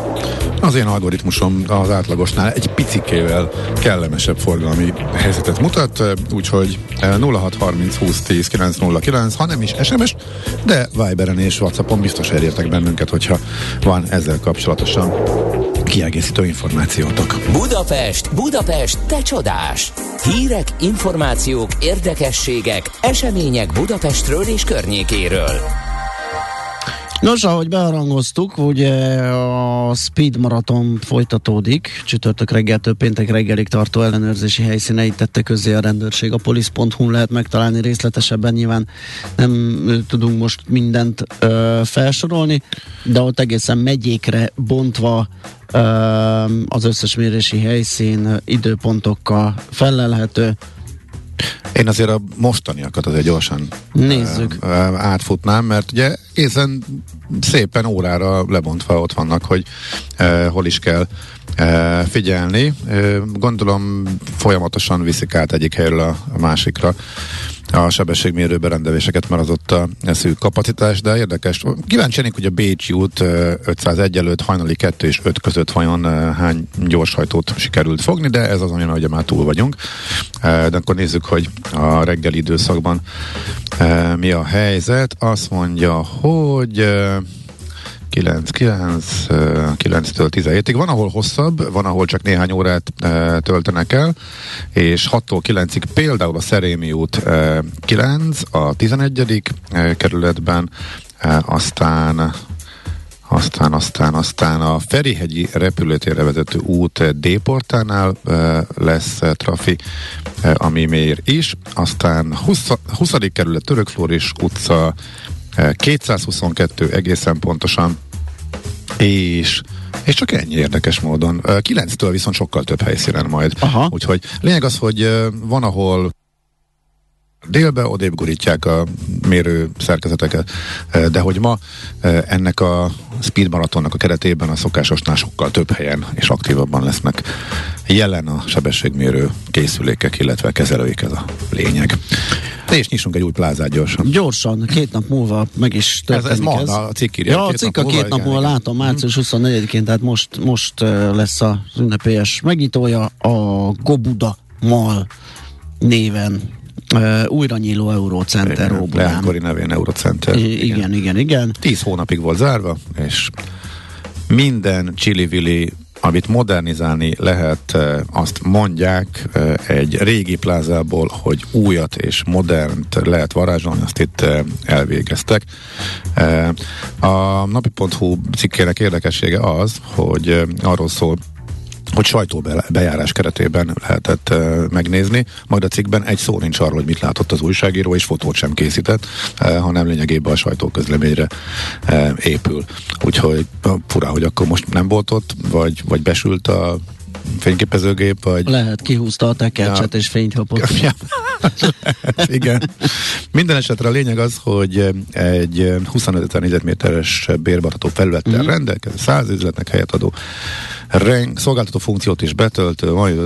Az én algoritmusom az átlagosnál egy picikével kellemesebb forgalmi helyzetet mutat, úgyhogy eh, 0630 20 10 909, ha nem is SMS, de Viberen és Whatsappon biztos elértek bennünket, hogyha van ezzel kapcsolatosan kiegészítő információtok. Budapest, Budapest, te csodás! Hírek, információk, érdekességek, események Budapestről és környékéről. Nos, ahogy beharangoztuk, ugye a Speed Marathon folytatódik, csütörtök reggeltől péntek reggelig tartó ellenőrzési helyszíneit tette közzé a rendőrség. A polisz.hu lehet megtalálni részletesebben, nyilván nem tudunk most mindent ö, felsorolni, de ott egészen megyékre bontva ö, az összes mérési helyszín időpontokkal felelhető. Én azért a mostaniakat azért gyorsan Nézzük. átfutnám, mert ugye egészen szépen órára lebontva ott vannak, hogy uh, hol is kell uh, figyelni. Uh, gondolom folyamatosan viszik át egyik helyről a, a másikra a sebességmérő berendezéseket, mert az ott a szűk kapacitás, de érdekes. Kíváncsi hogy a Bécsi út 501 előtt hajnali 2 és 5 között vajon hány gyorshajtót sikerült fogni, de ez az olyan, hogy már túl vagyunk. De akkor nézzük, hogy a reggeli időszakban mi a helyzet. Azt mondja, hogy 9, 9, 9-től 17-ig. Van, ahol hosszabb, van, ahol csak néhány órát e, töltenek el, és 6-tól 9-ig például a Szerémi út e, 9, a 11. E, kerületben, e, aztán aztán, aztán, aztán a Ferihegyi repülőtérre vezető út D-portánál e, lesz trafi, e, ami mér is. Aztán 20. 20. kerület Törökflóris utca 222 egészen pontosan, és és csak ennyi érdekes módon. 9-től viszont sokkal több helyszínen majd. Aha. Úgyhogy lényeg az, hogy van, ahol délbe odébb gurítják a mérő szerkezeteket, de hogy ma ennek a speed maratonnak a keretében a szokásosnál sokkal több helyen és aktívabban lesznek jelen a sebességmérő készülékek, illetve kezelőik ez a lényeg. És nyissunk egy új plázát gyorsan. Gyorsan, két nap múlva meg is történik ez. Ez, ez ma, a cikk írja. Ja, a cikk a két nap múlva látom, március 24-én, tehát most, most lesz az ünnepélyes megítója a Gobuda Mal néven Uh, újra nyíló Eurocenter Leánkori nevén Eurocenter. I- igen, igen, igen, igen. Tíz hónapig volt zárva, és minden csili amit modernizálni lehet, azt mondják egy régi plázából, hogy újat és modernt lehet varázsolni, azt itt elvégeztek. A napi.hu cikkének érdekessége az, hogy arról szól hogy sajtóbejárás keretében lehetett uh, megnézni, majd a cikkben egy szó nincs arról, hogy mit látott az újságíró, és fotót sem készített, uh, hanem lényegében a sajtóközleményre uh, épül. Úgyhogy uh, fura, hogy akkor most nem volt ott, vagy, vagy besült a fényképezőgép, vagy... Lehet, kihúzta a tekercset ja. és fényt kapott. (laughs) Ja. Igen. Minden esetre a lényeg az, hogy egy 25 ezer négyzetméteres bérbarható felülettel uh-huh. rendelkező, száz üzletnek helyet adó reng, szolgáltató funkciót is betöltő, majd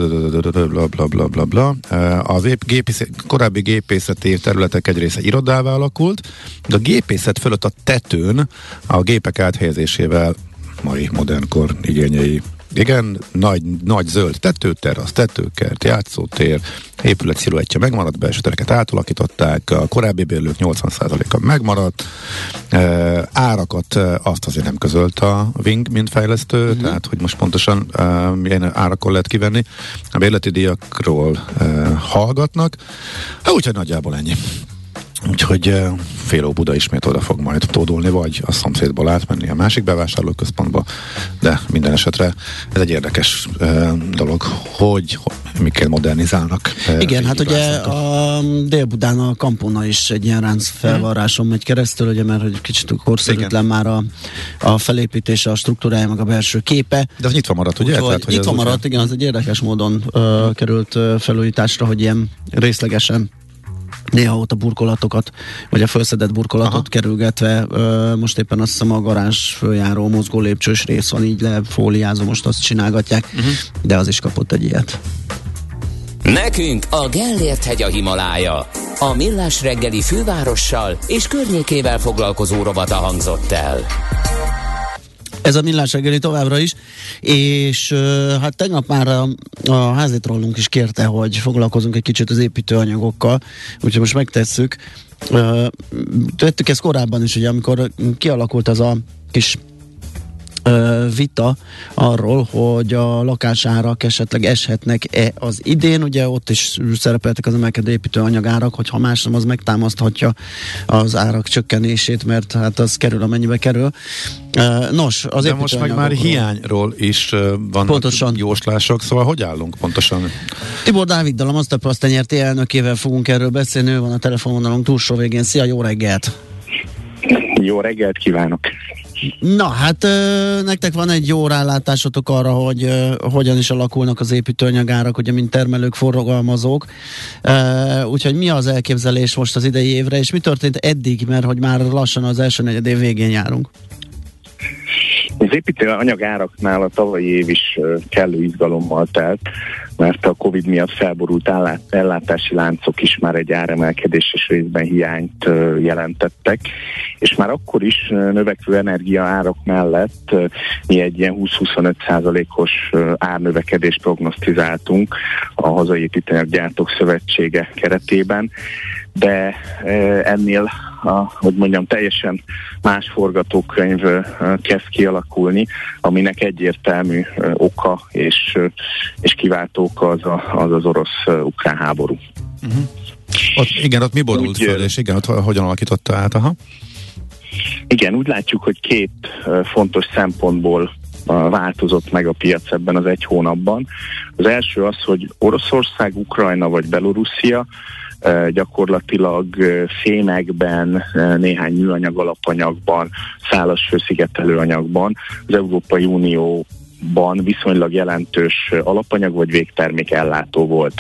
bla bla bla bla bla. Az épp gépészet, korábbi gépészeti területek egy része irodává alakult, de a gépészet fölött a tetőn a gépek áthelyezésével mai modernkor igényei igen, nagy, nagy zöld tetőterrasz, tetőkert, játszótér, épület sziluettje megmaradt, belső tereket átalakították, a korábbi bérlők 80%-a megmaradt, e, árakat azt azért nem közölt a Wing, mint fejlesztő, uh-huh. tehát hogy most pontosan e, milyen árakon lehet kivenni. A bérleti díjakról e, hallgatnak, úgyhogy nagyjából ennyi. Úgyhogy Féló Buda ismét oda fog majd tódulni, vagy a szomszédból átmenni a másik bevásárlóközpontba, de minden esetre ez egy érdekes uh, dolog, hogy, miként modernizálnak. Uh, Igen, hát ugye a Dél-Budán a Kampona is egy ilyen ránc felvarráson megy keresztül, ugye, mert hogy kicsit korszerűtlen már a, a felépítése, a struktúrája, meg a belső képe. De az nyitva maradt, ugye? Úgy, Tehát, hogy nyitva maradt, igen, az egy érdekes módon uh, került uh, felújításra, hogy ilyen részlegesen néha ott a burkolatokat, vagy a felszedett burkolatot Aha. kerülgetve, most éppen azt hiszem a garázs följáró mozgó lépcsős rész van, így lefóliázó, most azt csinálgatják, uh-huh. de az is kapott egy ilyet. Nekünk a Gellért hegy a Himalája. A Millás reggeli fővárossal és környékével foglalkozó rovata hangzott el. Ez a millás reggeli továbbra is, és hát tegnap már a, a házitrollunk is kérte, hogy foglalkozunk egy kicsit az építőanyagokkal, úgyhogy most megtesszük. Tettük ezt korábban is, ugye, amikor kialakult az a kis vita arról, hogy a lakásárak esetleg eshetnek-e az idén, ugye ott is szerepeltek az emelkedő építőanyagárak, hogy ha más nem, az megtámaszthatja az árak csökkenését, mert hát az kerül, amennyibe kerül. Nos, az De most meg már hiányról is vannak pontosan. jóslások, szóval hogy állunk pontosan? Tibor Dáviddal, a Masterplast nyerti elnökével fogunk erről beszélni, ő van a telefonvonalunk túlsó végén. Szia, jó reggelt! Jó reggelt kívánok! Na, hát ö, nektek van egy jó rálátásotok arra, hogy ö, hogyan is alakulnak az építőanyagárak, ugye, mint termelők, forgalmazók. Úgyhogy mi az elképzelés most az idei évre, és mi történt eddig, mert hogy már lassan az első negyed év végén járunk? Az építő anyagáraknál a tavalyi év is kellő izgalommal telt, mert a Covid miatt felborult ellátási láncok is már egy áremelkedés és részben hiányt jelentettek, és már akkor is növekvő energiaárak mellett mi egy ilyen 20-25 százalékos árnövekedést prognosztizáltunk a Hazai Építőanyaggyártók Szövetsége keretében, de ennél a, hogy mondjam, teljesen más forgatókönyv kezd kialakulni, aminek egyértelmű oka és, és kiváltók az a, az, az orosz-ukrán háború. Uh-huh. Ott, igen, ott mi borult úgy, föl, és igen, ott hogyan alakította át? Aha. Igen, úgy látjuk, hogy két fontos szempontból változott meg a piac ebben az egy hónapban. Az első az, hogy Oroszország, Ukrajna vagy Belorusszia gyakorlatilag fémekben, néhány műanyag alapanyagban, szálas főszigetelőanyagban. Az Európai Unió ban viszonylag jelentős alapanyag vagy végtermék ellátó volt.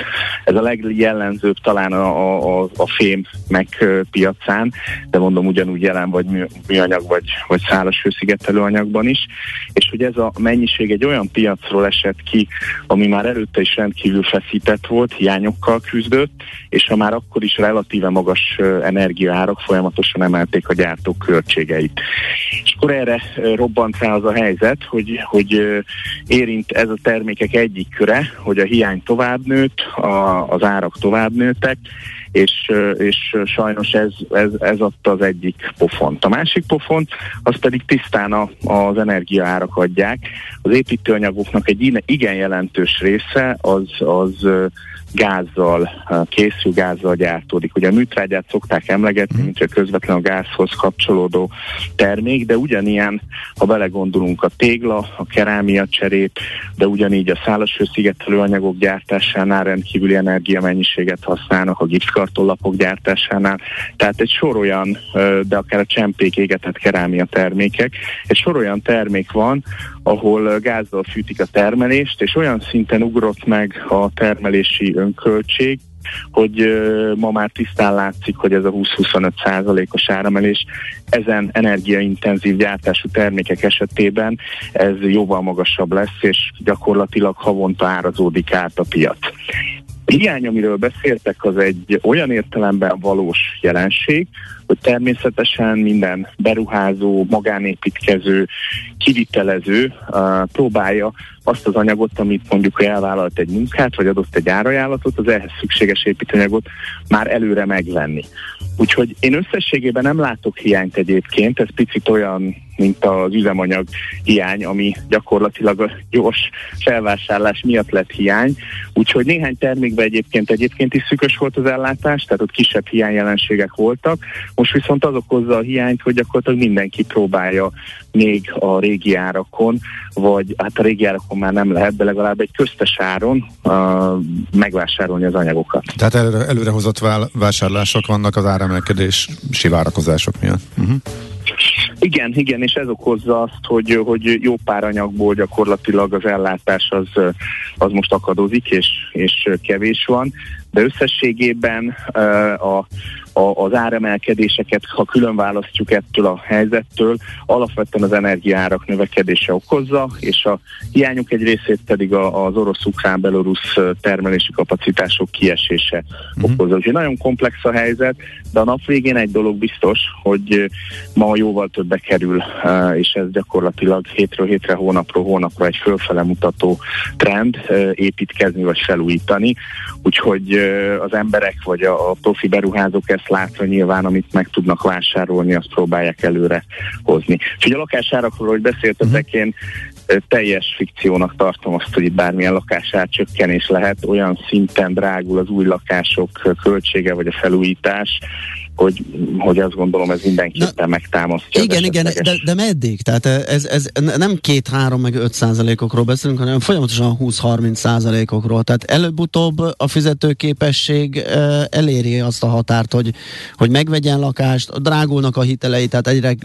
Ez a legjellemzőbb talán a, a, a fém megpiacán, de mondom ugyanúgy jelen vagy műanyag vagy, vagy szálas hőszigetelőanyagban is, és hogy ez a mennyiség egy olyan piacról esett ki, ami már előtte is rendkívül feszített volt, hiányokkal küzdött, és ha már akkor is relatíve magas energiaárak folyamatosan emelték a gyártók költségeit. És akkor erre robbant rá az a helyzet, hogy, hogy érint ez a termékek egyik köre, hogy a hiány tovább nőtt, a, az árak tovább nőttek, és, és sajnos ez, ez, ez adta az egyik pofont. A másik pofont, az pedig tisztán a, az energiaárak adják. Az építőanyagoknak egy igen jelentős része az, az gázzal készül, gázzal gyártódik. Ugye a műtrágyát szokták emlegetni, mint a közvetlen a gázhoz kapcsolódó termék, de ugyanilyen, ha belegondolunk a tégla, a kerámia cserép, de ugyanígy a szálasfőszigetelő anyagok gyártásánál rendkívüli energiamennyiséget használnak, a gipszkartonlapok gyártásánál. Tehát egy sor olyan, de akár a csempék égetett kerámia termékek, egy sor olyan termék van, ahol gázzal fűtik a termelést, és olyan szinten ugrott meg a termelési önköltség, hogy ma már tisztán látszik, hogy ez a 20-25 százalékos áremelés ezen energiaintenzív gyártású termékek esetében ez jóval magasabb lesz, és gyakorlatilag havonta árazódik át a piac hiány, amiről beszéltek, az egy olyan értelemben valós jelenség, hogy természetesen minden beruházó, magánépítkező, kivitelező uh, próbálja azt az anyagot, amit mondjuk elvállalt egy munkát, vagy adott egy árajánlatot, az ehhez szükséges építőanyagot már előre megvenni. Úgyhogy én összességében nem látok hiányt egyébként, ez picit olyan, mint az üzemanyag hiány, ami gyakorlatilag a gyors felvásárlás miatt lett hiány. Úgyhogy néhány termékben egyébként egyébként is szükös volt az ellátás, tehát ott kisebb hiányjelenségek voltak. Most viszont az okozza a hiányt, hogy gyakorlatilag mindenki próbálja még a régi árakon, vagy hát a régi árakon már nem lehet, de legalább egy köztes áron uh, megvásárolni az anyagokat. Tehát előre, előrehozott vásárlások vannak az áremelkedés sivárakozások miatt. Uh-huh. Igen, igen, és ez okozza azt, hogy, hogy jó pár anyagból gyakorlatilag az ellátás az, az most akadozik, és, és kevés van, de összességében a, a, az áremelkedéseket, ha külön választjuk ettől a helyzettől, alapvetően az energiárak növekedése okozza, és a hiányuk egy részét pedig az orosz-ukrán belorusz termelési kapacitások kiesése uh-huh. okozza. Úgyhogy nagyon komplex a helyzet, de a nap végén egy dolog biztos, hogy ma jóval többe kerül, és ez gyakorlatilag hétről hétre, hónapról hónapra egy fölfele mutató trend építkezni vagy felújítani. Úgyhogy az emberek vagy a profi beruházók ezt látva nyilván, amit meg tudnak vásárolni, azt próbálják előre hozni. Úgyhogy a lakásárakról, hogy beszéltetek, mhm. én teljes fikciónak tartom azt, hogy bármilyen lakásár csökkenés lehet, olyan szinten drágul az új lakások költsége vagy a felújítás, hogy, hogy azt gondolom ez mindenképpen megtámasztja. Igen, igen, de, de meddig? Tehát ez, ez nem két, három, meg öt százalékokról beszélünk, hanem folyamatosan 20-30 százalékokról. Tehát előbb-utóbb a fizetőképesség eléri azt a határt, hogy, hogy megvegyen lakást, drágulnak a hitelei, tehát egyre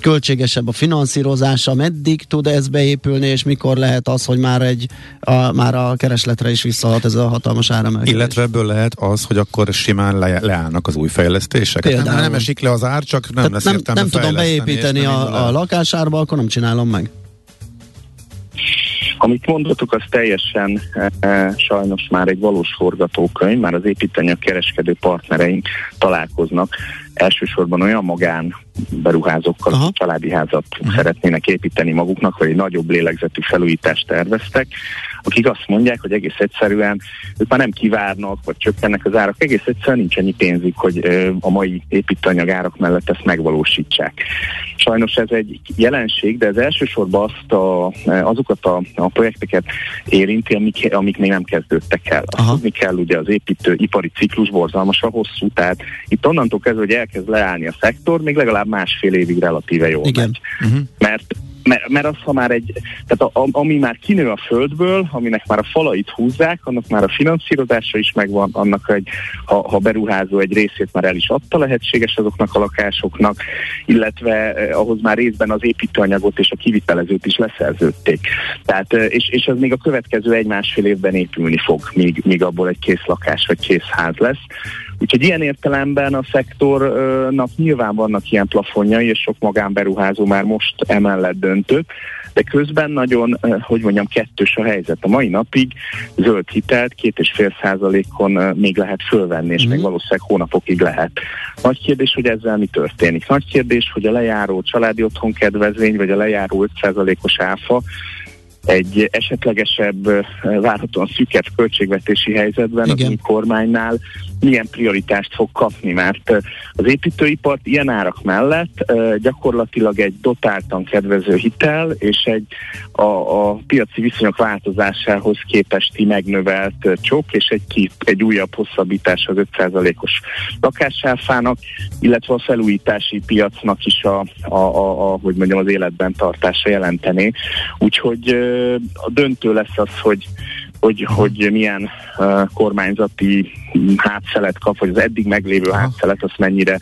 költségesebb a finanszírozása. Meddig tud ez beépülni, és mikor lehet az, hogy már, egy, a, már a keresletre is visszahat ez a hatalmas áremelkedés? Illetve ebből lehet az, hogy akkor simán le, leállnak az új fejlesztések fejlesztések. Hát Nem, Például. nem esik le az ár, csak nem Tehát lesz nem, értelme nem tudom beépíteni nem a, a lakásárba, akkor nem csinálom meg. Amit mondhatok, az teljesen e, sajnos már egy valós forgatókönyv, már az építőanyag kereskedő partnereink találkoznak elsősorban olyan magán beruházókkal, Aha. akik családi házat szeretnének építeni maguknak, vagy egy nagyobb lélegzetű felújítást terveztek, akik azt mondják, hogy egész egyszerűen ők már nem kivárnak, vagy csökkennek az árak, egész egyszerűen nincs annyi pénzük, hogy a mai építőanyag árak mellett ezt megvalósítsák. Sajnos ez egy jelenség, de ez elsősorban azt a, azokat a, a projekteket érinti, amik, amik még nem kezdődtek el. Azt Aha. tudni kell, ugye az építő ipari ciklus borzalmasan hosszú, tehát itt onnantól kezdve, hogy elkezd leállni a szektor, még legalább másfél évig relatíve jól Igen. megy. Uh-huh. Mert mert, mert az, ha már egy, tehát a, a, ami már kinő a földből, aminek már a falait húzzák, annak már a finanszírozása is megvan, annak egy, ha, ha beruházó egy részét már el is adta lehetséges azoknak a lakásoknak, illetve eh, ahhoz már részben az építőanyagot és a kivitelezőt is leszerződték. Tehát, eh, és, és ez még a következő egy-másfél évben épülni fog, míg, míg abból egy kész lakás vagy kész ház lesz. Úgyhogy ilyen értelemben a szektornak nyilván vannak ilyen plafonjai, és sok magánberuházó már most emellett döntött, de közben nagyon, eh, hogy mondjam, kettős a helyzet. A mai napig zöld hitelt két és fél százalékon eh, még lehet fölvenni, és Mhm. még valószínűleg hónapokig lehet. Nagy kérdés, hogy ezzel mi történik. Nagy kérdés, hogy a lejáró családi otthon kedvezmény, vagy a lejáró 5 százalékos áfa egy esetlegesebb, várhatóan szűkebb költségvetési helyzetben az Igen. új kormánynál milyen prioritást fog kapni, mert az építőipart ilyen árak mellett gyakorlatilag egy dotáltan kedvező hitel és egy a, a piaci viszonyok változásához képesti megnövelt csok és egy, ki, egy újabb hosszabbítás az 5%-os lakásáfának, illetve a felújítási piacnak is a, a, a, a hogy mondjam, az életben tartása jelentené. Úgyhogy a döntő lesz az, hogy hogy, hogy milyen uh, kormányzati hátszelet kap, vagy az eddig meglévő hátszelet, azt mennyire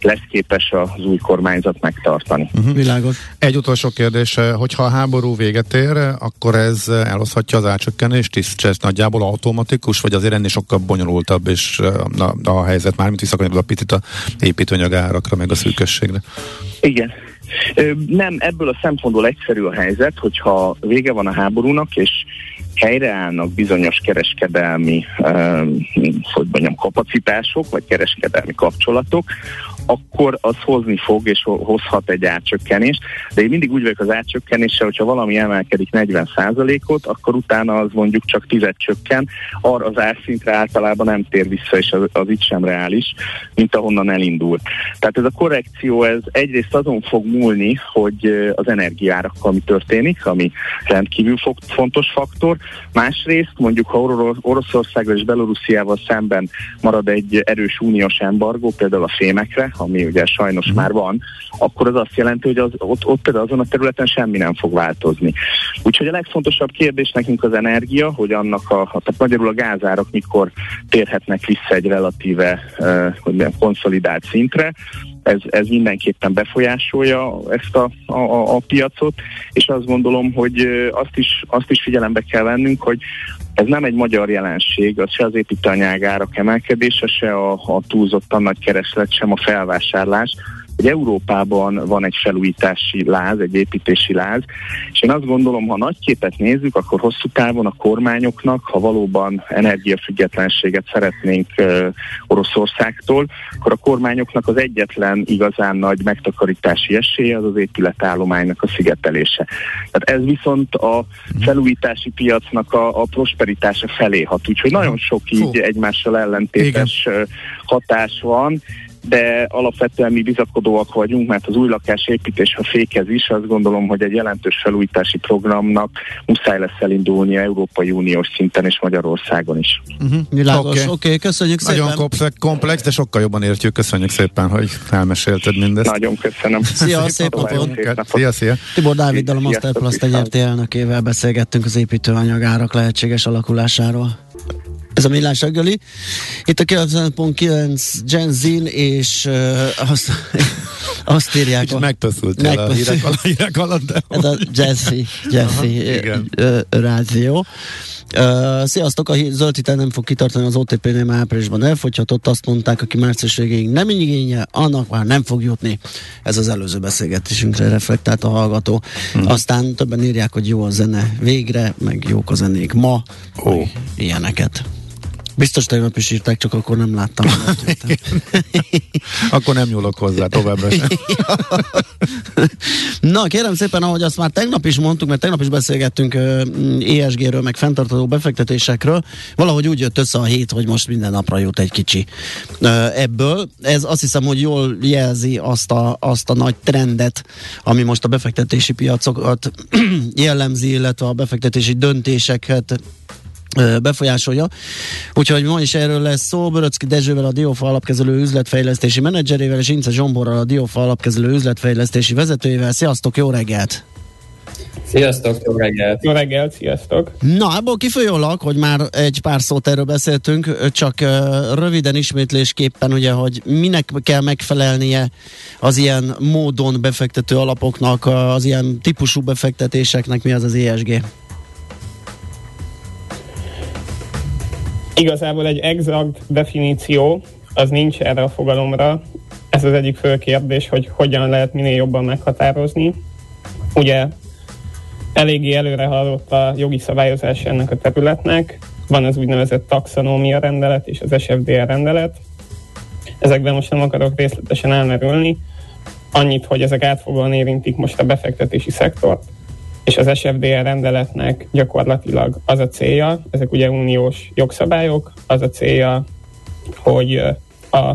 lesz képes az új kormányzat megtartani. Világos. Egy utolsó kérdés, hogyha a háború véget ér, akkor ez elhozhatja az árcsökkenést is? Ez nagyjából automatikus, vagy azért ennél sokkal bonyolultabb, és a, a helyzet már, mint visszakanyarodva a picit a építőanyag árakra, meg a szűkösségre. Igen. Nem, ebből a szempontból egyszerű a helyzet, hogyha vége van a háborúnak, és helyreállnak bizonyos kereskedelmi ö, hogy mondjam, kapacitások, vagy kereskedelmi kapcsolatok, akkor az hozni fog, és ho- hozhat egy árcsökkenést. De én mindig úgy vagyok az árcsökkenéssel, hogyha valami emelkedik 40%-ot, akkor utána az mondjuk csak 10 csökken, arra az árszintre általában nem tér vissza, és az, az itt sem reális, mint ahonnan elindult. Tehát ez a korrekció, ez egyrészt azon fog múlni, hogy az energiárakkal mi történik, ami rendkívül fontos faktor. Másrészt mondjuk, ha Oro- Oroszországgal és Belorussziával szemben marad egy erős uniós embargó, például a fémekre, ami ugye sajnos már van, akkor az azt jelenti, hogy az, ott, ott például azon a területen semmi nem fog változni. Úgyhogy a legfontosabb kérdés nekünk az energia, hogy annak a, tehát magyarul a gázárak mikor térhetnek vissza egy relatíve hogy mondjam, konszolidált szintre, ez, ez mindenképpen befolyásolja ezt a, a, a, piacot, és azt gondolom, hogy azt is, azt is figyelembe kell vennünk, hogy ez nem egy magyar jelenség, az se az építőanyágárak emelkedése, se a, a túlzottan nagy kereslet, sem a felvásárlás, hogy Európában van egy felújítási láz, egy építési láz, és én azt gondolom, ha nagy képet nézzük, akkor hosszú távon a kormányoknak, ha valóban energiafüggetlenséget szeretnénk uh, Oroszországtól, akkor a kormányoknak az egyetlen igazán nagy megtakarítási esélye az az épületállománynak a szigetelése. Tehát ez viszont a felújítási piacnak a, a prosperitása felé hat, úgyhogy nagyon sok így egymással ellentétes ö, hatás van, de alapvetően mi bizakodóak vagyunk, mert az új lakásépítés, ha fékez is, azt gondolom, hogy egy jelentős felújítási programnak muszáj lesz elindulni Európai Uniós szinten és Magyarországon is. Uh-huh. Világos. Oké, Oké. okay. okay, köszönjük Nagyon szépen. komplex, komplex, de sokkal jobban értjük. Köszönjük szépen, hogy elmesélted mindezt. Nagyon köszönöm. Szia, szép napot. Szia, szia! Tibor Dáviddal, a Masterplast. NRT elnökével beszélgettünk az építőanyagárak lehetséges alakulásáról. Ez a millás reggeli. Itt a 90.9 Gen Zin, és uh, azt, (laughs) azt írják. Kicsit a- megpöszültél a hírek, alatt, de Ez a Jesse, Jesse Aha, igen. ö, ö, rádió. Uh, sziasztok, a zöld hitel nem fog kitartani az OTP-nél már áprilisban elfogyhatott, azt mondták, aki március végéig nem igénye, annak már nem fog jutni. Ez az előző beszélgetésünkre reflektált a hallgató. Hmm. Aztán többen írják, hogy jó a zene végre, meg jók a zenék ma, oh. ilyeneket. Biztos tegnap is írták, csak akkor nem láttam. akkor nem nyúlok hozzá továbbra sem. (laughs) Na, kérem szépen, ahogy azt már tegnap is mondtuk, mert tegnap is beszélgettünk ESG-ről, meg fenntartható befektetésekről, valahogy úgy jött össze a hét, hogy most minden napra jut egy kicsi ebből. Ez azt hiszem, hogy jól jelzi azt a, azt a nagy trendet, ami most a befektetési piacokat (clears throat) jellemzi, illetve a befektetési döntéseket befolyásolja. Úgyhogy ma is erről lesz szó. Böröcki Dezsővel a Diófa alapkezelő üzletfejlesztési menedzserével és Ince Zsomborral a Diófa alapkezelő üzletfejlesztési vezetőjével. Sziasztok, jó reggelt! Sziasztok, jó reggelt! Jó reggelt, sziasztok! Na, abból kifolyólag, hogy már egy pár szót erről beszéltünk, csak uh, röviden ismétlésképpen, ugye, hogy minek kell megfelelnie az ilyen módon befektető alapoknak, az ilyen típusú befektetéseknek, mi az az ESG? Igazából egy exakt definíció az nincs erre a fogalomra. Ez az egyik fő kérdés, hogy hogyan lehet minél jobban meghatározni. Ugye eléggé előre haladott a jogi szabályozás ennek a területnek. Van az úgynevezett taxonómia rendelet és az SFDR rendelet. Ezekben most nem akarok részletesen elmerülni. Annyit, hogy ezek átfogóan érintik most a befektetési szektort, és az SFDR rendeletnek gyakorlatilag az a célja, ezek ugye uniós jogszabályok, az a célja, hogy a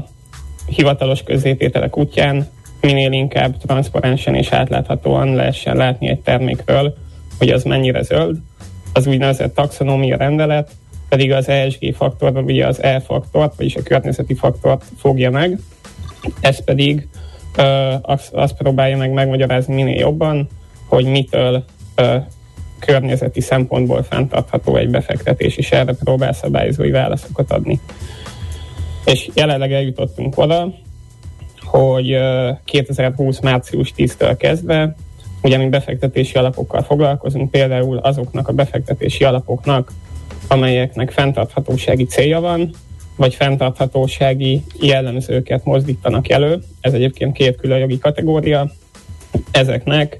hivatalos közzétételek útján minél inkább transzparensen és átláthatóan lehessen látni egy termékről, hogy az mennyire zöld. Az úgynevezett taxonómia rendelet pedig az ESG faktor, ugye az E-faktort, vagyis a környezeti faktort fogja meg. Ez pedig azt, azt próbálja meg megmagyarázni minél jobban, hogy mitől környezeti szempontból fenntartható egy befektetés, és erre próbál szabályozói válaszokat adni. És jelenleg eljutottunk oda, hogy 2020. március 10-től kezdve, ugye mi befektetési alapokkal foglalkozunk, például azoknak a befektetési alapoknak, amelyeknek fenntarthatósági célja van, vagy fenntarthatósági jellemzőket mozdítanak elő. Ez egyébként két külön jogi kategória. Ezeknek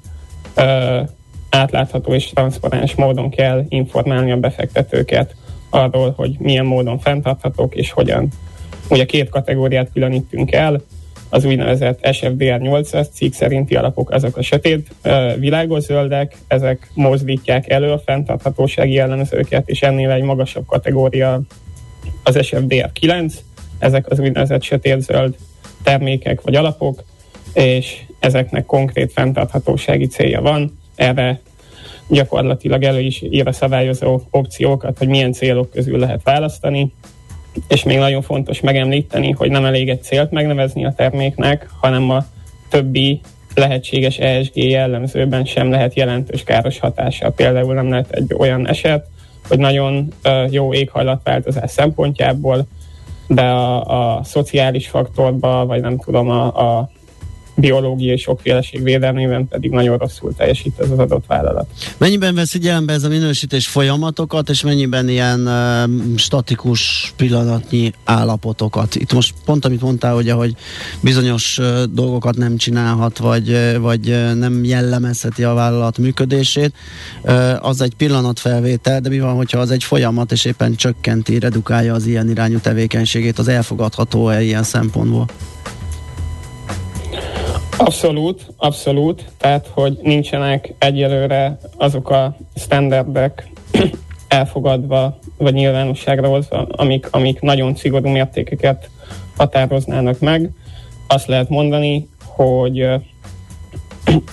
átlátható és transzparens módon kell informálni a befektetőket arról, hogy milyen módon fenntarthatók és hogyan. Ugye két kategóriát különítünk el, az úgynevezett SFDR 8-as cikk szerinti alapok, azok a sötét világos zöldek, ezek mozdítják elő a fenntarthatósági jellemzőket, és ennél egy magasabb kategória az SFDR 9, ezek az úgynevezett sötét zöld termékek vagy alapok, és ezeknek konkrét fenntarthatósági célja van, erre gyakorlatilag elő is ír a szabályozó opciókat, hogy milyen célok közül lehet választani, és még nagyon fontos megemlíteni, hogy nem elég egy célt megnevezni a terméknek, hanem a többi lehetséges ESG jellemzőben sem lehet jelentős káros hatása. Például nem lehet egy olyan eset, hogy nagyon jó éghajlatváltozás szempontjából, de a, a szociális faktorba, vagy nem tudom, a, a biológiai sokféleség védelmében pedig nagyon rosszul teljesít ez az adott vállalat. Mennyiben vesz figyelembe ez a minősítés folyamatokat, és mennyiben ilyen uh, statikus pillanatnyi állapotokat? Itt most pont amit mondtál, hogy ahogy bizonyos uh, dolgokat nem csinálhat, vagy, uh, vagy nem jellemezheti a vállalat működését, uh, az egy pillanatfelvétel, de mi van, hogyha az egy folyamat, és éppen csökkenti, redukálja az ilyen irányú tevékenységét, az elfogadható-e ilyen szempontból? Abszolút, abszolút. Tehát, hogy nincsenek egyelőre azok a standardek (clears throat) elfogadva, vagy nyilvánosságra hozva, amik, amik nagyon szigorú mértékeket határoznának meg. Azt lehet mondani, hogy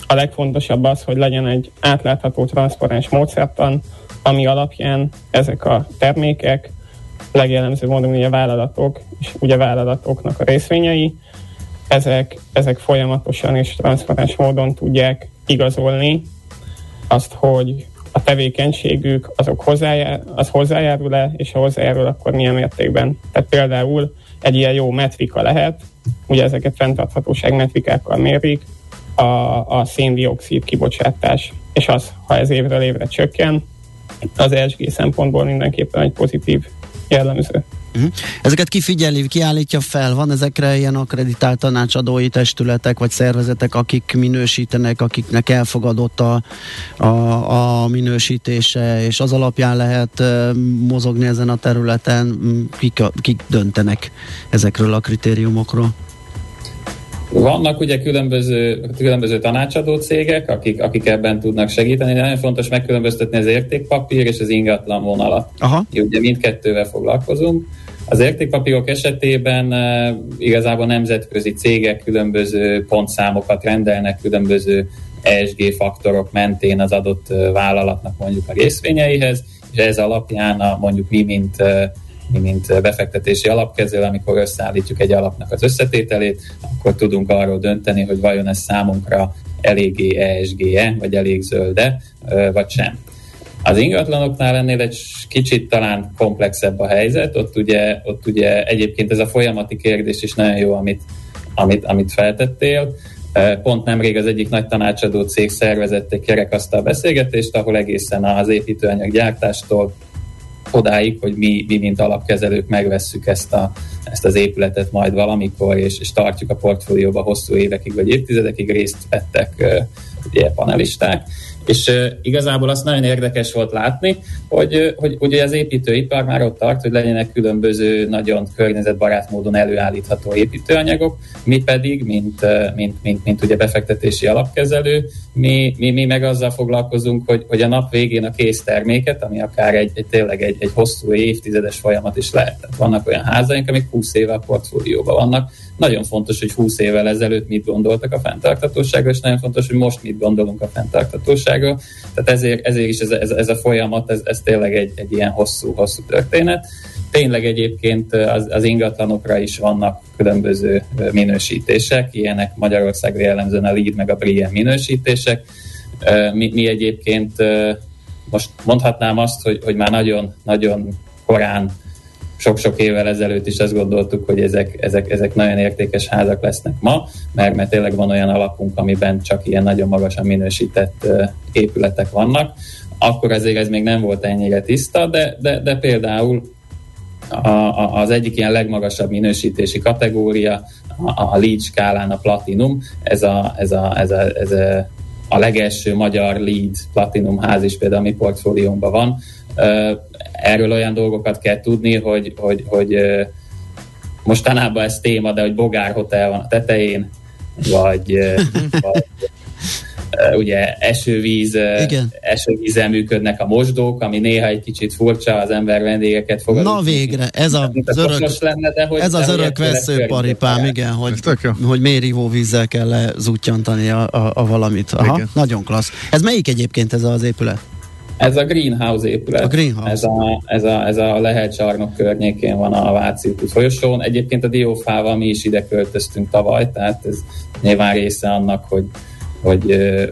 a legfontosabb az, hogy legyen egy átlátható, transzparens módszertan, ami alapján ezek a termékek, legjellemző módon ugye vállalatok, és ugye vállalatoknak a részvényei, ezek, ezek folyamatosan és transzparens módon tudják igazolni azt, hogy a tevékenységük azok hozzájár, az hozzájárul-e, és ha hozzájárul, akkor milyen mértékben. Tehát például egy ilyen jó metrika lehet, ugye ezeket fenntarthatóság metrikákkal mérik, a, a széndiokszid kibocsátás, és az, ha ez évről évre csökken, az ESG szempontból mindenképpen egy pozitív jellemző. Uh-huh. Ezeket kifigyeli, kiállítja fel? Van ezekre ilyen akreditált tanácsadói testületek vagy szervezetek, akik minősítenek, akiknek elfogadott a, a, a minősítése, és az alapján lehet mozogni ezen a területen? Kik, kik döntenek ezekről a kritériumokról? Vannak ugye különböző, különböző tanácsadó cégek, akik, akik ebben tudnak segíteni, de nagyon fontos megkülönböztetni az értékpapír és az ingatlan vonalat. Aha. Ugye mindkettővel foglalkozunk. Az értékpapírok esetében uh, igazából nemzetközi cégek különböző pontszámokat rendelnek, különböző ESG faktorok mentén az adott uh, vállalatnak mondjuk a részvényeihez, és ez alapján a, mondjuk mi, mint uh, mi mint befektetési alapkezelő, amikor összeállítjuk egy alapnak az összetételét, akkor tudunk arról dönteni, hogy vajon ez számunkra eléggé ESG-e, vagy elég zölde, vagy sem. Az ingatlanoknál ennél egy kicsit talán komplexebb a helyzet, ott ugye, ott ugye egyébként ez a folyamati kérdés is nagyon jó, amit, amit, amit feltettél. Pont nemrég az egyik nagy tanácsadó cég szervezett egy kerekasztal beszélgetést, ahol egészen az építőanyag gyártástól odáig, hogy mi, mi mint alapkezelők megvesszük ezt, a, ezt az épületet majd valamikor, és, és tartjuk a portfólióba hosszú évekig vagy évtizedekig részt vettek ugye panelisták. És igazából azt nagyon érdekes volt látni, hogy, hogy ugye az építőipar már ott tart, hogy legyenek különböző nagyon környezetbarát módon előállítható építőanyagok, mi pedig, mint, mint, mint, mint ugye befektetési alapkezelő, mi, mi, mi meg azzal foglalkozunk, hogy, hogy a nap végén a kész terméket, ami akár egy, egy tényleg egy, egy hosszú évtizedes folyamat is lehet. Tehát vannak olyan házaink, amik 20 éve a portfólióban vannak. Nagyon fontos, hogy 20 évvel ezelőtt mit gondoltak a fenntartatóságról, és nagyon fontos, hogy most mit gondolunk a fenntartatóságról. Tehát ezért, ezért is ez, ez, ez a folyamat, ez, ez tényleg egy, egy ilyen hosszú, hosszú történet. Tényleg egyébként az, az ingatlanokra is vannak különböző minősítések, ilyenek Magyarországra jellemzően a LEED meg a BRIEM minősítések. Mi, mi egyébként most mondhatnám azt, hogy, hogy már nagyon, nagyon korán sok-sok évvel ezelőtt is azt gondoltuk, hogy ezek, ezek, ezek nagyon értékes házak lesznek ma, mert, mert tényleg van olyan alapunk, amiben csak ilyen nagyon magasan minősített épületek vannak. Akkor azért ez még nem volt ennyire tiszta, de, de, de például a, a, az egyik ilyen legmagasabb minősítési kategória, a, a LEED skálán a Platinum, ez a, ez a, ez a, ez a, a legelső magyar LEED Platinum ház is például a mi portfóliónkban van. Erről olyan dolgokat kell tudni, hogy, hogy, hogy mostanában ez téma, de hogy Bogár Hotel van a tetején, vagy, (laughs) vagy ugye esővíz, Igen. esővízzel működnek a mosdók, ami néha egy kicsit furcsa, az ember vendégeket fogad. Na végre, ez, a, az örök, lenne, de hogy, ez az örök veszőparipám, igen, hogy, hogy miért vízzel kell lezútyantani a, a, a valamit. Aha, igen. nagyon klassz. Ez melyik egyébként ez az épület? Ez a Greenhouse épület. A Greenhouse. Ez a, ez a, ez a Lehel csarnok környékén van a Váci folyosón. Egyébként a Diófával mi is ide költöztünk tavaly, tehát ez nyilván része annak, hogy hogy,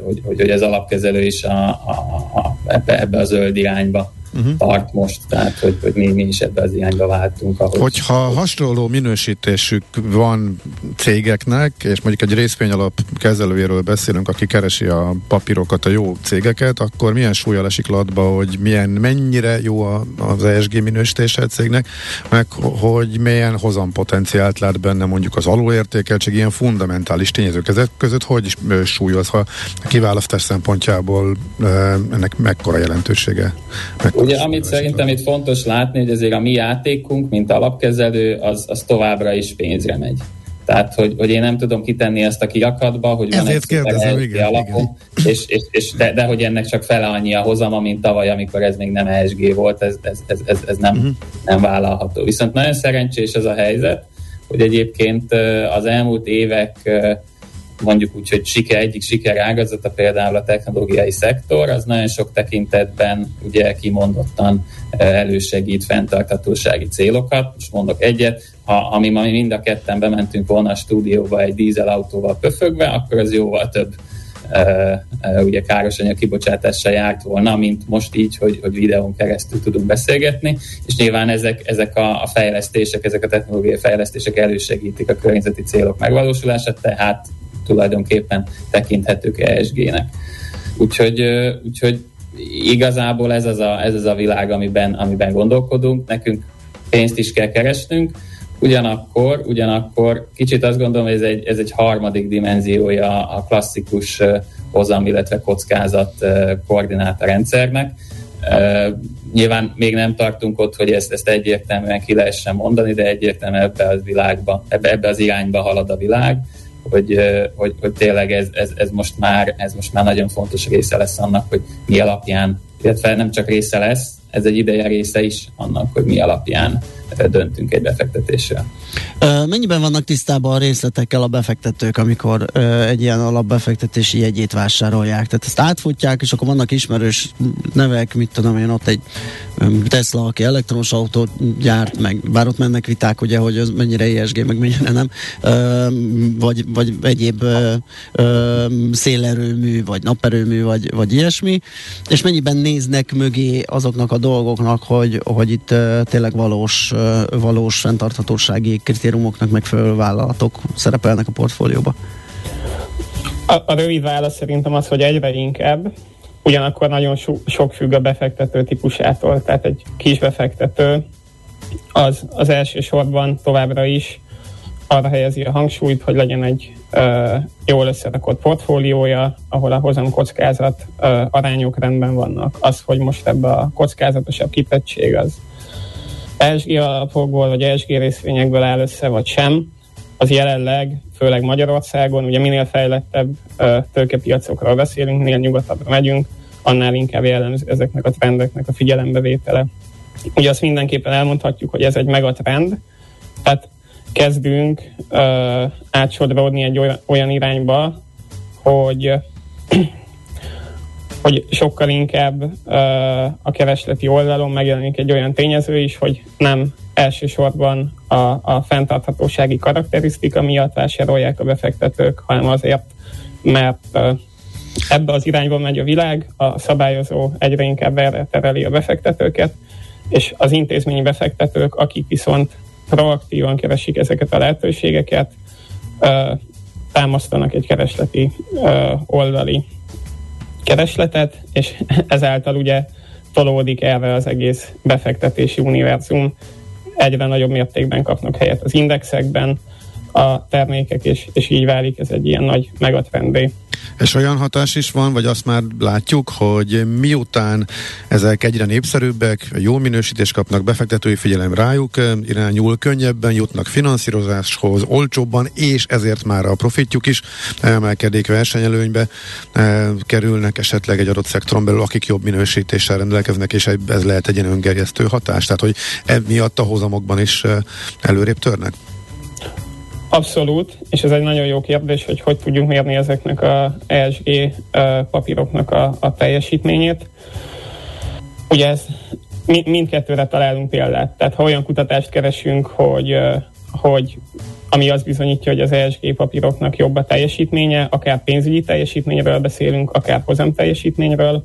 hogy, hogy, hogy az alapkezelő is a, a, a, ebbe, ebbe a zöld irányba uh-huh. tart most, tehát hogy, hogy mi, mi is ebbe az irányba váltunk. Ahogy, Hogyha hasonló minősítésük van cégeknek, és mondjuk egy részvényalap kezelőjéről beszélünk, aki keresi a papírokat, a jó cégeket, akkor milyen súlya esik latba, hogy milyen, mennyire jó az ESG minősítése a cégnek, meg hogy milyen hozampotenciált lát benne mondjuk az alulértékeltség, ilyen fundamentális tényezők ezek között, hogy is súlyoz, ha a kiválasztás szempontjából ennek mekkora jelentősége? Mekkora Ugye, amit szerintem itt fontos látni, hogy azért a mi játékunk, mint alapkezelő, az, az továbbra is pénzre megy. Tehát, hogy, hogy én nem tudom kitenni ezt a kiakadba, hogy Ezért van egy kérdezem, igen, alapon, igen. És, és, és de, de, hogy ennek csak fele annyi a hozama, mint tavaly, amikor ez még nem ESG volt, ez, ez, ez, ez, ez nem, uh-huh. nem vállalható. Viszont nagyon szerencsés ez a helyzet, hogy egyébként az elmúlt évek mondjuk úgy, hogy siker, egyik siker ágazata például a technológiai szektor, az nagyon sok tekintetben ugye kimondottan elősegít fenntarthatósági célokat. Most mondok egyet, ha, ha mi mind a ketten bementünk volna a stúdióba egy dízelautóval pöfögve, akkor az jóval több Uh, uh, ugye károsanyag kibocsátással járt volna, mint most így, hogy, hogy videón keresztül tudunk beszélgetni, és nyilván ezek, ezek a, a fejlesztések, ezek a technológiai fejlesztések elősegítik a környezeti célok megvalósulását, tehát tulajdonképpen tekinthetők ESG-nek. Úgyhogy, úgyhogy igazából ez az a, ez az a világ, amiben, amiben gondolkodunk. Nekünk pénzt is kell keresnünk, ugyanakkor, ugyanakkor kicsit azt gondolom, hogy ez egy, ez egy harmadik dimenziója a klasszikus hozam, illetve kockázat koordinátorrendszernek. Nyilván még nem tartunk ott, hogy ezt, ezt egyértelműen ki lehessen mondani, de egyértelműen ebbe az világba, ebbe, ebbe az irányba halad a világ, hogy, hogy, hogy tényleg ez, ez, ez, most már, ez most már nagyon fontos része lesz annak, hogy mi alapján, illetve nem csak része lesz, ez egy ideje része is annak, hogy mi alapján döntünk egy befektetésről. Mennyiben vannak tisztában a részletekkel a befektetők, amikor egy ilyen alapbefektetési jegyét vásárolják? Tehát ezt átfutják, és akkor vannak ismerős nevek, mit tudom én, ott egy Tesla, aki elektromos autót gyárt, meg bár ott mennek viták, ugye, hogy az mennyire ESG, meg mennyire nem, vagy, vagy egyéb szélerőmű, vagy naperőmű, vagy, vagy ilyesmi, és mennyiben néznek mögé azoknak a dolgoknak, hogy, hogy itt tényleg valós, valós fenntarthatósági kritériumoknak megfelelő vállalatok szerepelnek a portfólióba? A, a rövid válasz szerintem az, hogy egyre inkább, ugyanakkor nagyon so, sok függ a befektető típusától, tehát egy kis befektető az, az elsősorban továbbra is arra helyezi a hangsúlyt, hogy legyen egy jól összerakott portfóliója, ahol a hozam kockázat arányok rendben vannak. Az, hogy most ebbe a kockázatosabb kitettség az ESG alapokból vagy ESG részvényekből áll össze, vagy sem, az jelenleg, főleg Magyarországon, ugye minél fejlettebb tőkepiacokról beszélünk, minél nyugatabbra megyünk, annál inkább jellemző ezeknek a trendeknek a figyelembevétele. Ugye azt mindenképpen elmondhatjuk, hogy ez egy megatrend, tehát kezdünk ö, átsodródni egy olyan, olyan irányba, hogy (clears throat) hogy sokkal inkább uh, a keresleti oldalon megjelenik egy olyan tényező is, hogy nem elsősorban a, a fenntarthatósági karakterisztika miatt vásárolják a befektetők, hanem azért, mert uh, ebbe az irányba megy a világ, a szabályozó egyre inkább erre tereli a befektetőket, és az intézményi befektetők, akik viszont proaktívan keresik ezeket a lehetőségeket, támasztanak egy keresleti oldali keresletet, és (laughs) ezáltal ugye tolódik erre az egész befektetési univerzum. Egyre nagyobb mértékben kapnak helyet az indexekben a termékek, és, és így válik ez egy ilyen nagy megatrendé. És olyan hatás is van, vagy azt már látjuk, hogy miután ezek egyre népszerűbbek, jó minősítést kapnak, befektetői figyelem rájuk irányul, könnyebben jutnak finanszírozáshoz, olcsóbban, és ezért már a profitjuk is emelkedik versenyelőnybe, kerülnek esetleg egy adott szektoron belül, akik jobb minősítéssel rendelkeznek, és ez lehet egy ilyen öngerjesztő hatás. Tehát, hogy emiatt a hozamokban is előrébb törnek? Abszolút, és ez egy nagyon jó kérdés, hogy hogy tudjuk mérni ezeknek a ESG papíroknak a, a teljesítményét. Ugye ez mindkettőre találunk példát. Tehát ha olyan kutatást keresünk, hogy, hogy ami azt bizonyítja, hogy az ESG papíroknak jobb a teljesítménye, akár pénzügyi teljesítményről beszélünk, akár hozam teljesítményről,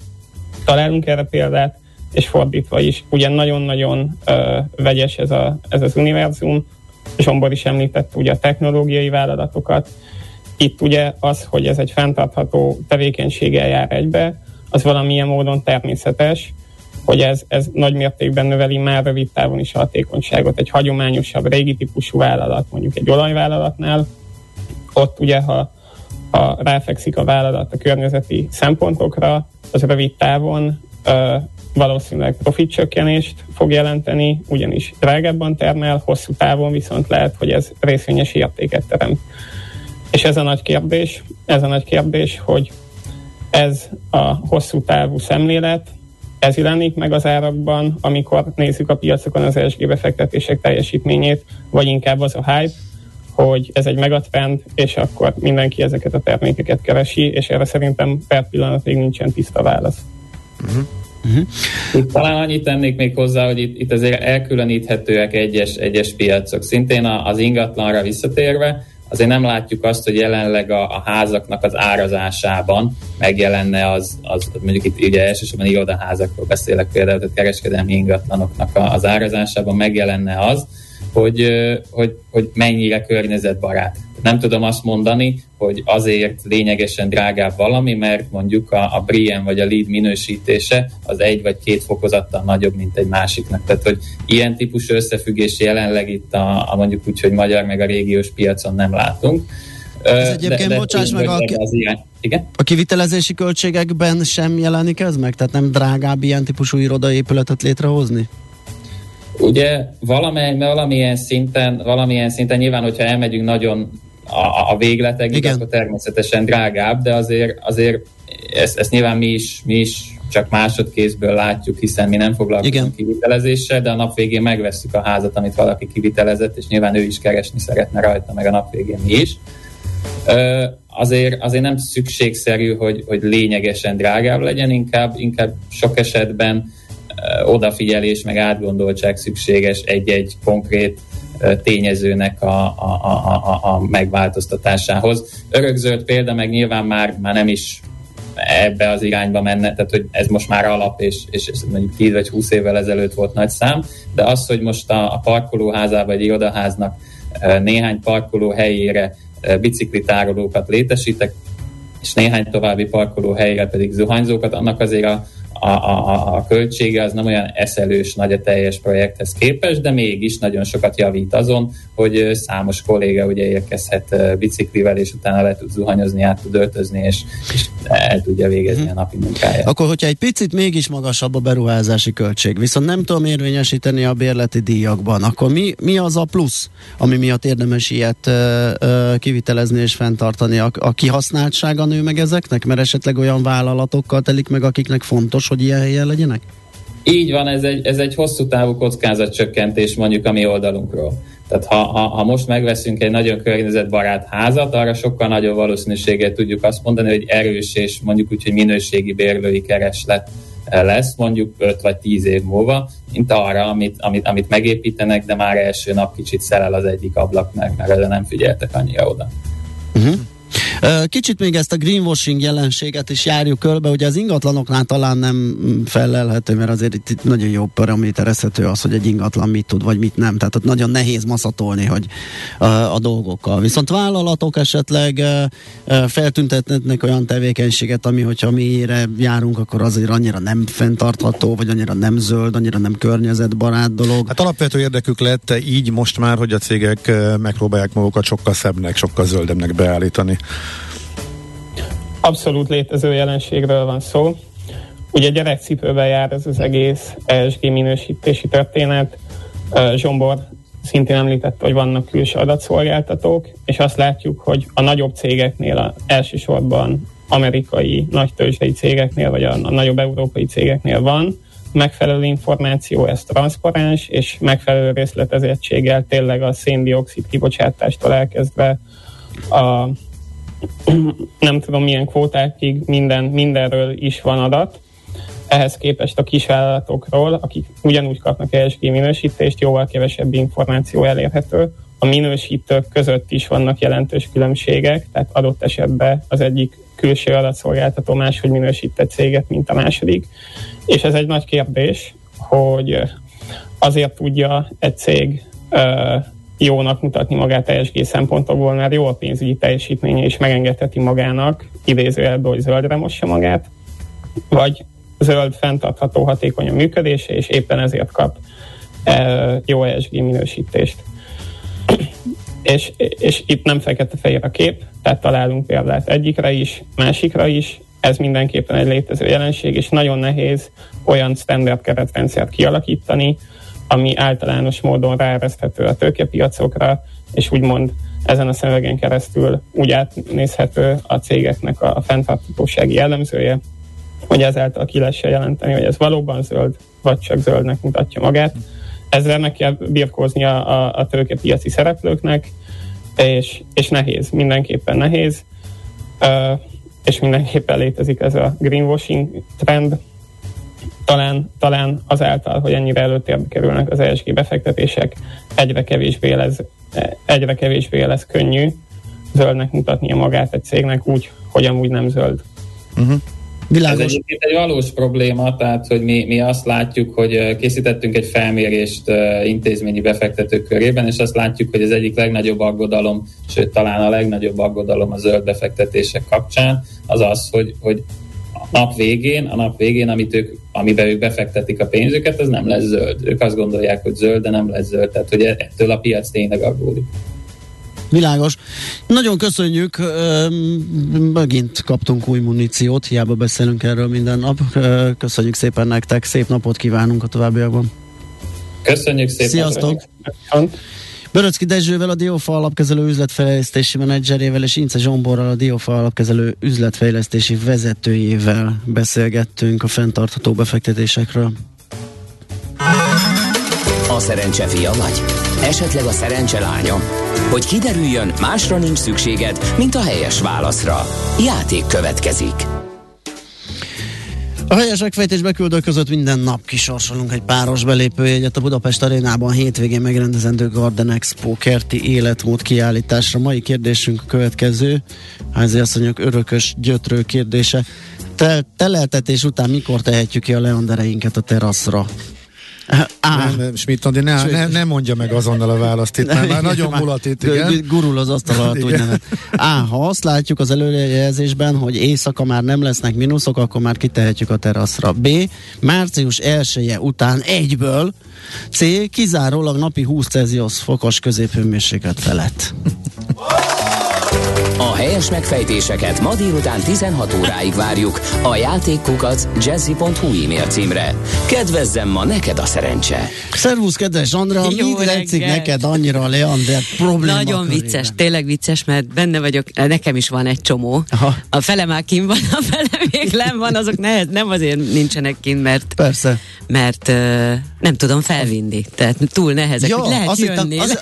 találunk erre példát, és fordítva is. Ugye nagyon-nagyon uh, vegyes ez, a, ez az univerzum, Zsombor is említett ugye a technológiai vállalatokat. Itt ugye az, hogy ez egy fenntartható tevékenységgel jár egybe, az valamilyen módon természetes, hogy ez, ez nagy mértékben növeli már rövid távon is a hatékonyságot. Egy hagyományosabb, régi típusú vállalat, mondjuk egy olajvállalatnál, ott ugye, ha, ha ráfekszik a vállalat a környezeti szempontokra, az rövid távon valószínűleg profitcsökkenést fog jelenteni, ugyanis drágábban termel, hosszú távon viszont lehet, hogy ez részvényes értéket teremt. És ez a nagy kérdés, ez a nagy kérdés, hogy ez a hosszú távú szemlélet, ez jelenik meg az árakban, amikor nézzük a piacokon az ESG befektetések teljesítményét, vagy inkább az a hype, hogy ez egy megatrend, és akkor mindenki ezeket a termékeket keresi, és erre szerintem per pillanat még nincsen tiszta válasz. Uh-huh. Uh-huh. Itt talán annyit tennék még hozzá, hogy itt, itt azért elkülöníthetőek egyes, egyes piacok. Szintén az ingatlanra visszatérve, azért nem látjuk azt, hogy jelenleg a, a házaknak az árazásában megjelenne az, az mondjuk itt ugye elsősorban irodaházakról beszélek például, tehát kereskedelmi ingatlanoknak az árazásában megjelenne az, hogy, hogy, hogy mennyire környezetbarát. Nem tudom azt mondani, hogy azért lényegesen drágább valami, mert mondjuk a, a Brian vagy a lead minősítése az egy vagy két fokozattal nagyobb, mint egy másiknak. Tehát, hogy ilyen típusú összefüggés jelenleg itt a, a mondjuk úgy, hogy magyar meg a régiós piacon nem látunk. Ez egyébként, de, de bocsáss meg, a, az ilyen. Igen? a kivitelezési költségekben sem jelenik ez meg? Tehát nem drágább ilyen típusú irodaépületet létrehozni? Ugye valamely, valamilyen szinten, valamilyen szinten nyilván, hogyha elmegyünk nagyon a, a végletekig, Igen. akkor természetesen drágább, de azért, azért ezt, ezt nyilván mi is, mi is csak másodkézből látjuk, hiszen mi nem foglalkozunk Igen. kivitelezéssel, de a nap végén megveszük a házat, amit valaki kivitelezett, és nyilván ő is keresni szeretne rajta, meg a nap végén mi is. Ö, azért, azért nem szükségszerű, hogy, hogy lényegesen drágább legyen, inkább, inkább sok esetben odafigyelés, meg átgondoltság szükséges egy-egy konkrét tényezőnek a, a, a, a, a megváltoztatásához. Örökzöld példa meg nyilván már, már nem is ebbe az irányba menne, tehát hogy ez most már alap, és, és mondjuk 10 vagy 20 évvel ezelőtt volt nagy szám, de az, hogy most a, a parkolóházába vagy irodaháznak néhány parkoló helyére biciklitárolókat létesítek, és néhány további parkoló helyre pedig zuhanyzókat, annak azért a, a, a, a költsége az nem olyan eszelős nagy a teljes projekthez képest, de mégis nagyon sokat javít azon, hogy számos kolléga ugye érkezhet biciklivel, és utána le tud zuhanyozni, át tud öltözni, és, és el tudja végezni a napi munkáját. Akkor, hogyha egy picit mégis magasabb a beruházási költség, viszont nem tudom érvényesíteni a bérleti díjakban, akkor mi, mi az a plusz, ami miatt érdemes ilyet ö, ö, kivitelezni és fenntartani? A, a kihasználtsága nő meg ezeknek? Mert esetleg olyan vállalatokkal telik meg, akiknek fontos, hogy ilyen helyen legyenek? Így van, ez egy, ez egy hosszú távú kockázatcsökkentés mondjuk a mi oldalunkról. Tehát ha, ha, ha most megveszünk egy nagyon környezetbarát házat, arra sokkal nagyobb valószínűséggel tudjuk azt mondani, hogy erős és mondjuk úgy, hogy minőségi bérlői kereslet lesz mondjuk 5 vagy 10 év múlva, mint arra, amit, amit, amit megépítenek, de már első nap kicsit szelel az egyik ablak mert erre nem figyeltek annyira oda. Uh-huh. Kicsit még ezt a greenwashing jelenséget is járjuk körbe, ugye az ingatlanoknál talán nem felelhető, mert azért itt, itt nagyon jó paraméterezhető az, hogy egy ingatlan mit tud, vagy mit nem. Tehát ott nagyon nehéz maszatolni, hogy a, a dolgokkal. Viszont vállalatok esetleg feltüntetnek olyan tevékenységet, ami, hogyha miére járunk, akkor azért annyira nem fenntartható, vagy annyira nem zöld, annyira nem környezetbarát dolog. Hát alapvető érdekük lett így most már, hogy a cégek megpróbálják magukat sokkal szebbnek, sokkal zöldebbnek beállítani. Abszolút létező jelenségről van szó. Ugye gyerekcipőben jár ez az egész ESG minősítési történet. Zsombor szintén említette, hogy vannak külső adatszolgáltatók, és azt látjuk, hogy a nagyobb cégeknél, a elsősorban amerikai nagy tőzsdei cégeknél, vagy a, a nagyobb európai cégeknél van megfelelő információ, ez transzparens, és megfelelő részletezettséggel tényleg a széndiokszid kibocsátástól elkezdve a nem tudom milyen kvótákig minden, mindenről is van adat. Ehhez képest a kisvállalatokról, akik ugyanúgy kapnak ESG minősítést, jóval kevesebb információ elérhető. A minősítők között is vannak jelentős különbségek, tehát adott esetben az egyik külső adatszolgáltató máshogy minősített céget, mint a második. És ez egy nagy kérdés, hogy azért tudja egy cég jónak mutatni magát ESG szempontokból, mert jó a pénzügyi teljesítménye, és megengedheti magának, idézőjelben, hogy zöldre mossa magát, vagy zöld, fenntartható, hatékony a működése, és éppen ezért kap e, jó ESG minősítést. és, és itt nem fekete-fehér a kép, tehát találunk példát egyikre is, másikra is, ez mindenképpen egy létező jelenség, és nagyon nehéz olyan standard keretrendszert kialakítani, ami általános módon ráereszthető a tőkepiacokra, és úgymond ezen a szövegen keresztül úgy átnézhető a cégeknek a fenntarthatósági jellemzője, hogy ezáltal ki lesz jelenteni, hogy ez valóban zöld, vagy csak zöldnek mutatja magát. Ezzel meg kell birkózni a, a, a tőkepiaci szereplőknek, és, és nehéz, mindenképpen nehéz, uh, és mindenképpen létezik ez a greenwashing trend, talán, talán azáltal, hogy ennyire előtérbe kerülnek az ESG befektetések, egyre kevésbé lesz, egyre kevésbé lesz könnyű zöldnek mutatnia magát egy cégnek úgy, hogy amúgy nem zöld. Uh-huh. Világos. Ez egyébként egy valós probléma, tehát hogy mi, mi azt látjuk, hogy készítettünk egy felmérést intézményi befektetők körében, és azt látjuk, hogy az egyik legnagyobb aggodalom, sőt talán a legnagyobb aggodalom a zöld befektetések kapcsán, az az, hogy, hogy nap végén, a nap végén, amit ők, amiben ők befektetik a pénzüket, az nem lesz zöld. Ők azt gondolják, hogy zöld, de nem lesz zöld. Tehát, hogy ettől a piac tényleg aggódik. Világos. Nagyon köszönjük, megint kaptunk új muníciót, hiába beszélünk erről minden nap. Köszönjük szépen nektek, szép napot kívánunk a továbbiakban. Köszönjük szépen. Sziasztok! Böröcki Dezsővel, a Diófa alapkezelő üzletfejlesztési menedzserével és Ince Zsomborral, a Diófa alapkezelő üzletfejlesztési vezetőjével beszélgettünk a fenntartható befektetésekről. A szerencse fia vagy? Esetleg a szerencse lánya? Hogy kiderüljön, másra nincs szükséged, mint a helyes válaszra. Játék következik. A helyes megfejtés beküldő között minden nap kisorsolunk egy páros belépőjegyet a Budapest arénában hétvégén megrendezendő Garden Expo kerti életmód kiállításra. Mai kérdésünk a következő, házi asszonyok örökös gyötrő kérdése. Te, teleltetés után mikor tehetjük ki a leandereinket a teraszra? Á. Nem, Schmidt Andi, ne, ne, ne, mondja meg azonnal a választ itt, mert már nagyon mulat itt, igen. Gurul az asztal alatt, úgynevezett. A. Ha azt látjuk az előrejelzésben, hogy éjszaka már nem lesznek mínuszok, akkor már kitehetjük a teraszra. B. Március 1 után egyből C. Kizárólag napi 20 Celsius fokos középhőmérséklet felett. (laughs) A helyes megfejtéseket ma délután 16 óráig várjuk a játékkukac jazzy.hu e-mail címre. Kedvezzem ma neked a szerencse! Szervusz, kedves Andrea! Jó mit tetszik neked annyira a Leander probléma Nagyon körében. vicces, tényleg vicces, mert benne vagyok, nekem is van egy csomó. Aha. A fele már kim van, a fele (laughs) nem van, azok nehez, nem azért nincsenek kint, mert, Persze. mert uh, nem tudom felvinni. Tehát túl nehezek, ja, lehet azt jönni. Hittem, az,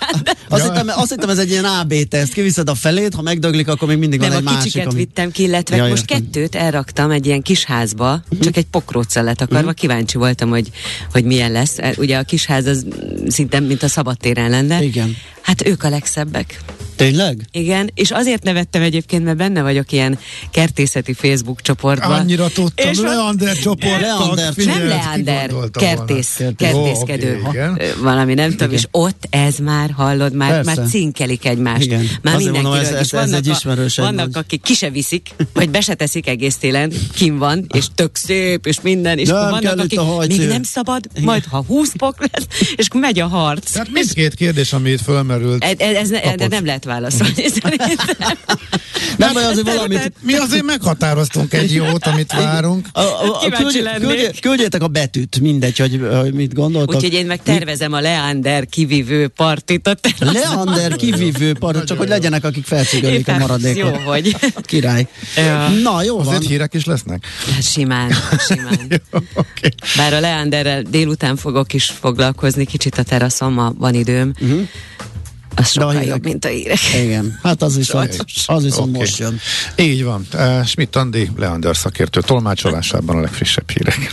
(laughs) azt, hittem, azt hittem, ez egy ilyen AB teszt, kiviszed a felét, ha megdöglik, akkor még mindig nem, van egy a másik. Ami... vittem ki, illetve ja, most értem. kettőt elraktam egy ilyen kis házba, uh-huh. csak egy pokróccellet akarva, uh-huh. kíváncsi voltam, hogy, hogy milyen lesz. Ugye a kis ház az szinte, mint a szabadtéren lenne. Igen. Hát ők a legszebbek. Tényleg? Igen, és azért nevettem egyébként, mert benne vagyok ilyen kertészeti Facebook csoportban. Annyira tudtam, és Leander csoport. Leander, nem Leander, kertész, kertész, kertészkedő. Oh, okay, valami, nem tudom, és ott ez már, hallod, már, már cinkelik egymást. Igen. Már Azért mondom, ez, ez, ez egy ismerős Vannak, akik ki se viszik, vagy be se teszik egész télen, kim van, és tök szép, és minden, és nem, vannak, akik még nem szabad, majd ha húsz pok lesz, és megy a harc. Tehát mindkét kérdés, amit fölmerült. Ez, ez, ez nem lehet válaszolni szerintem. Nem baj, azért valamit. Mi azért meghatároztunk egy jót, amit várunk. A, a, a, küldj, küldj, küldjétek a betűt, mindegy, hogy, hogy mit gondoltok. Úgyhogy én meg tervezem a Leander kivívő partit. A Leander kivívő partit, csak hogy legyenek, akik felcigölik a maradékot. Jó vagy. (laughs) Király. Ja. Na, jó Azért van. hírek is lesznek? Hát simán, simán. (laughs) jó, okay. Bár a Leanderrel délután fogok is foglalkozni, kicsit a teraszon, ma van időm. Uh-huh. Az sokkal hírek... jobb, mint a hírek. Igen, hát az is, az viszont okay. most jön. Így van. Uh, Schmidt Andi, Leander szakértő tolmácsolásában a legfrissebb hírek.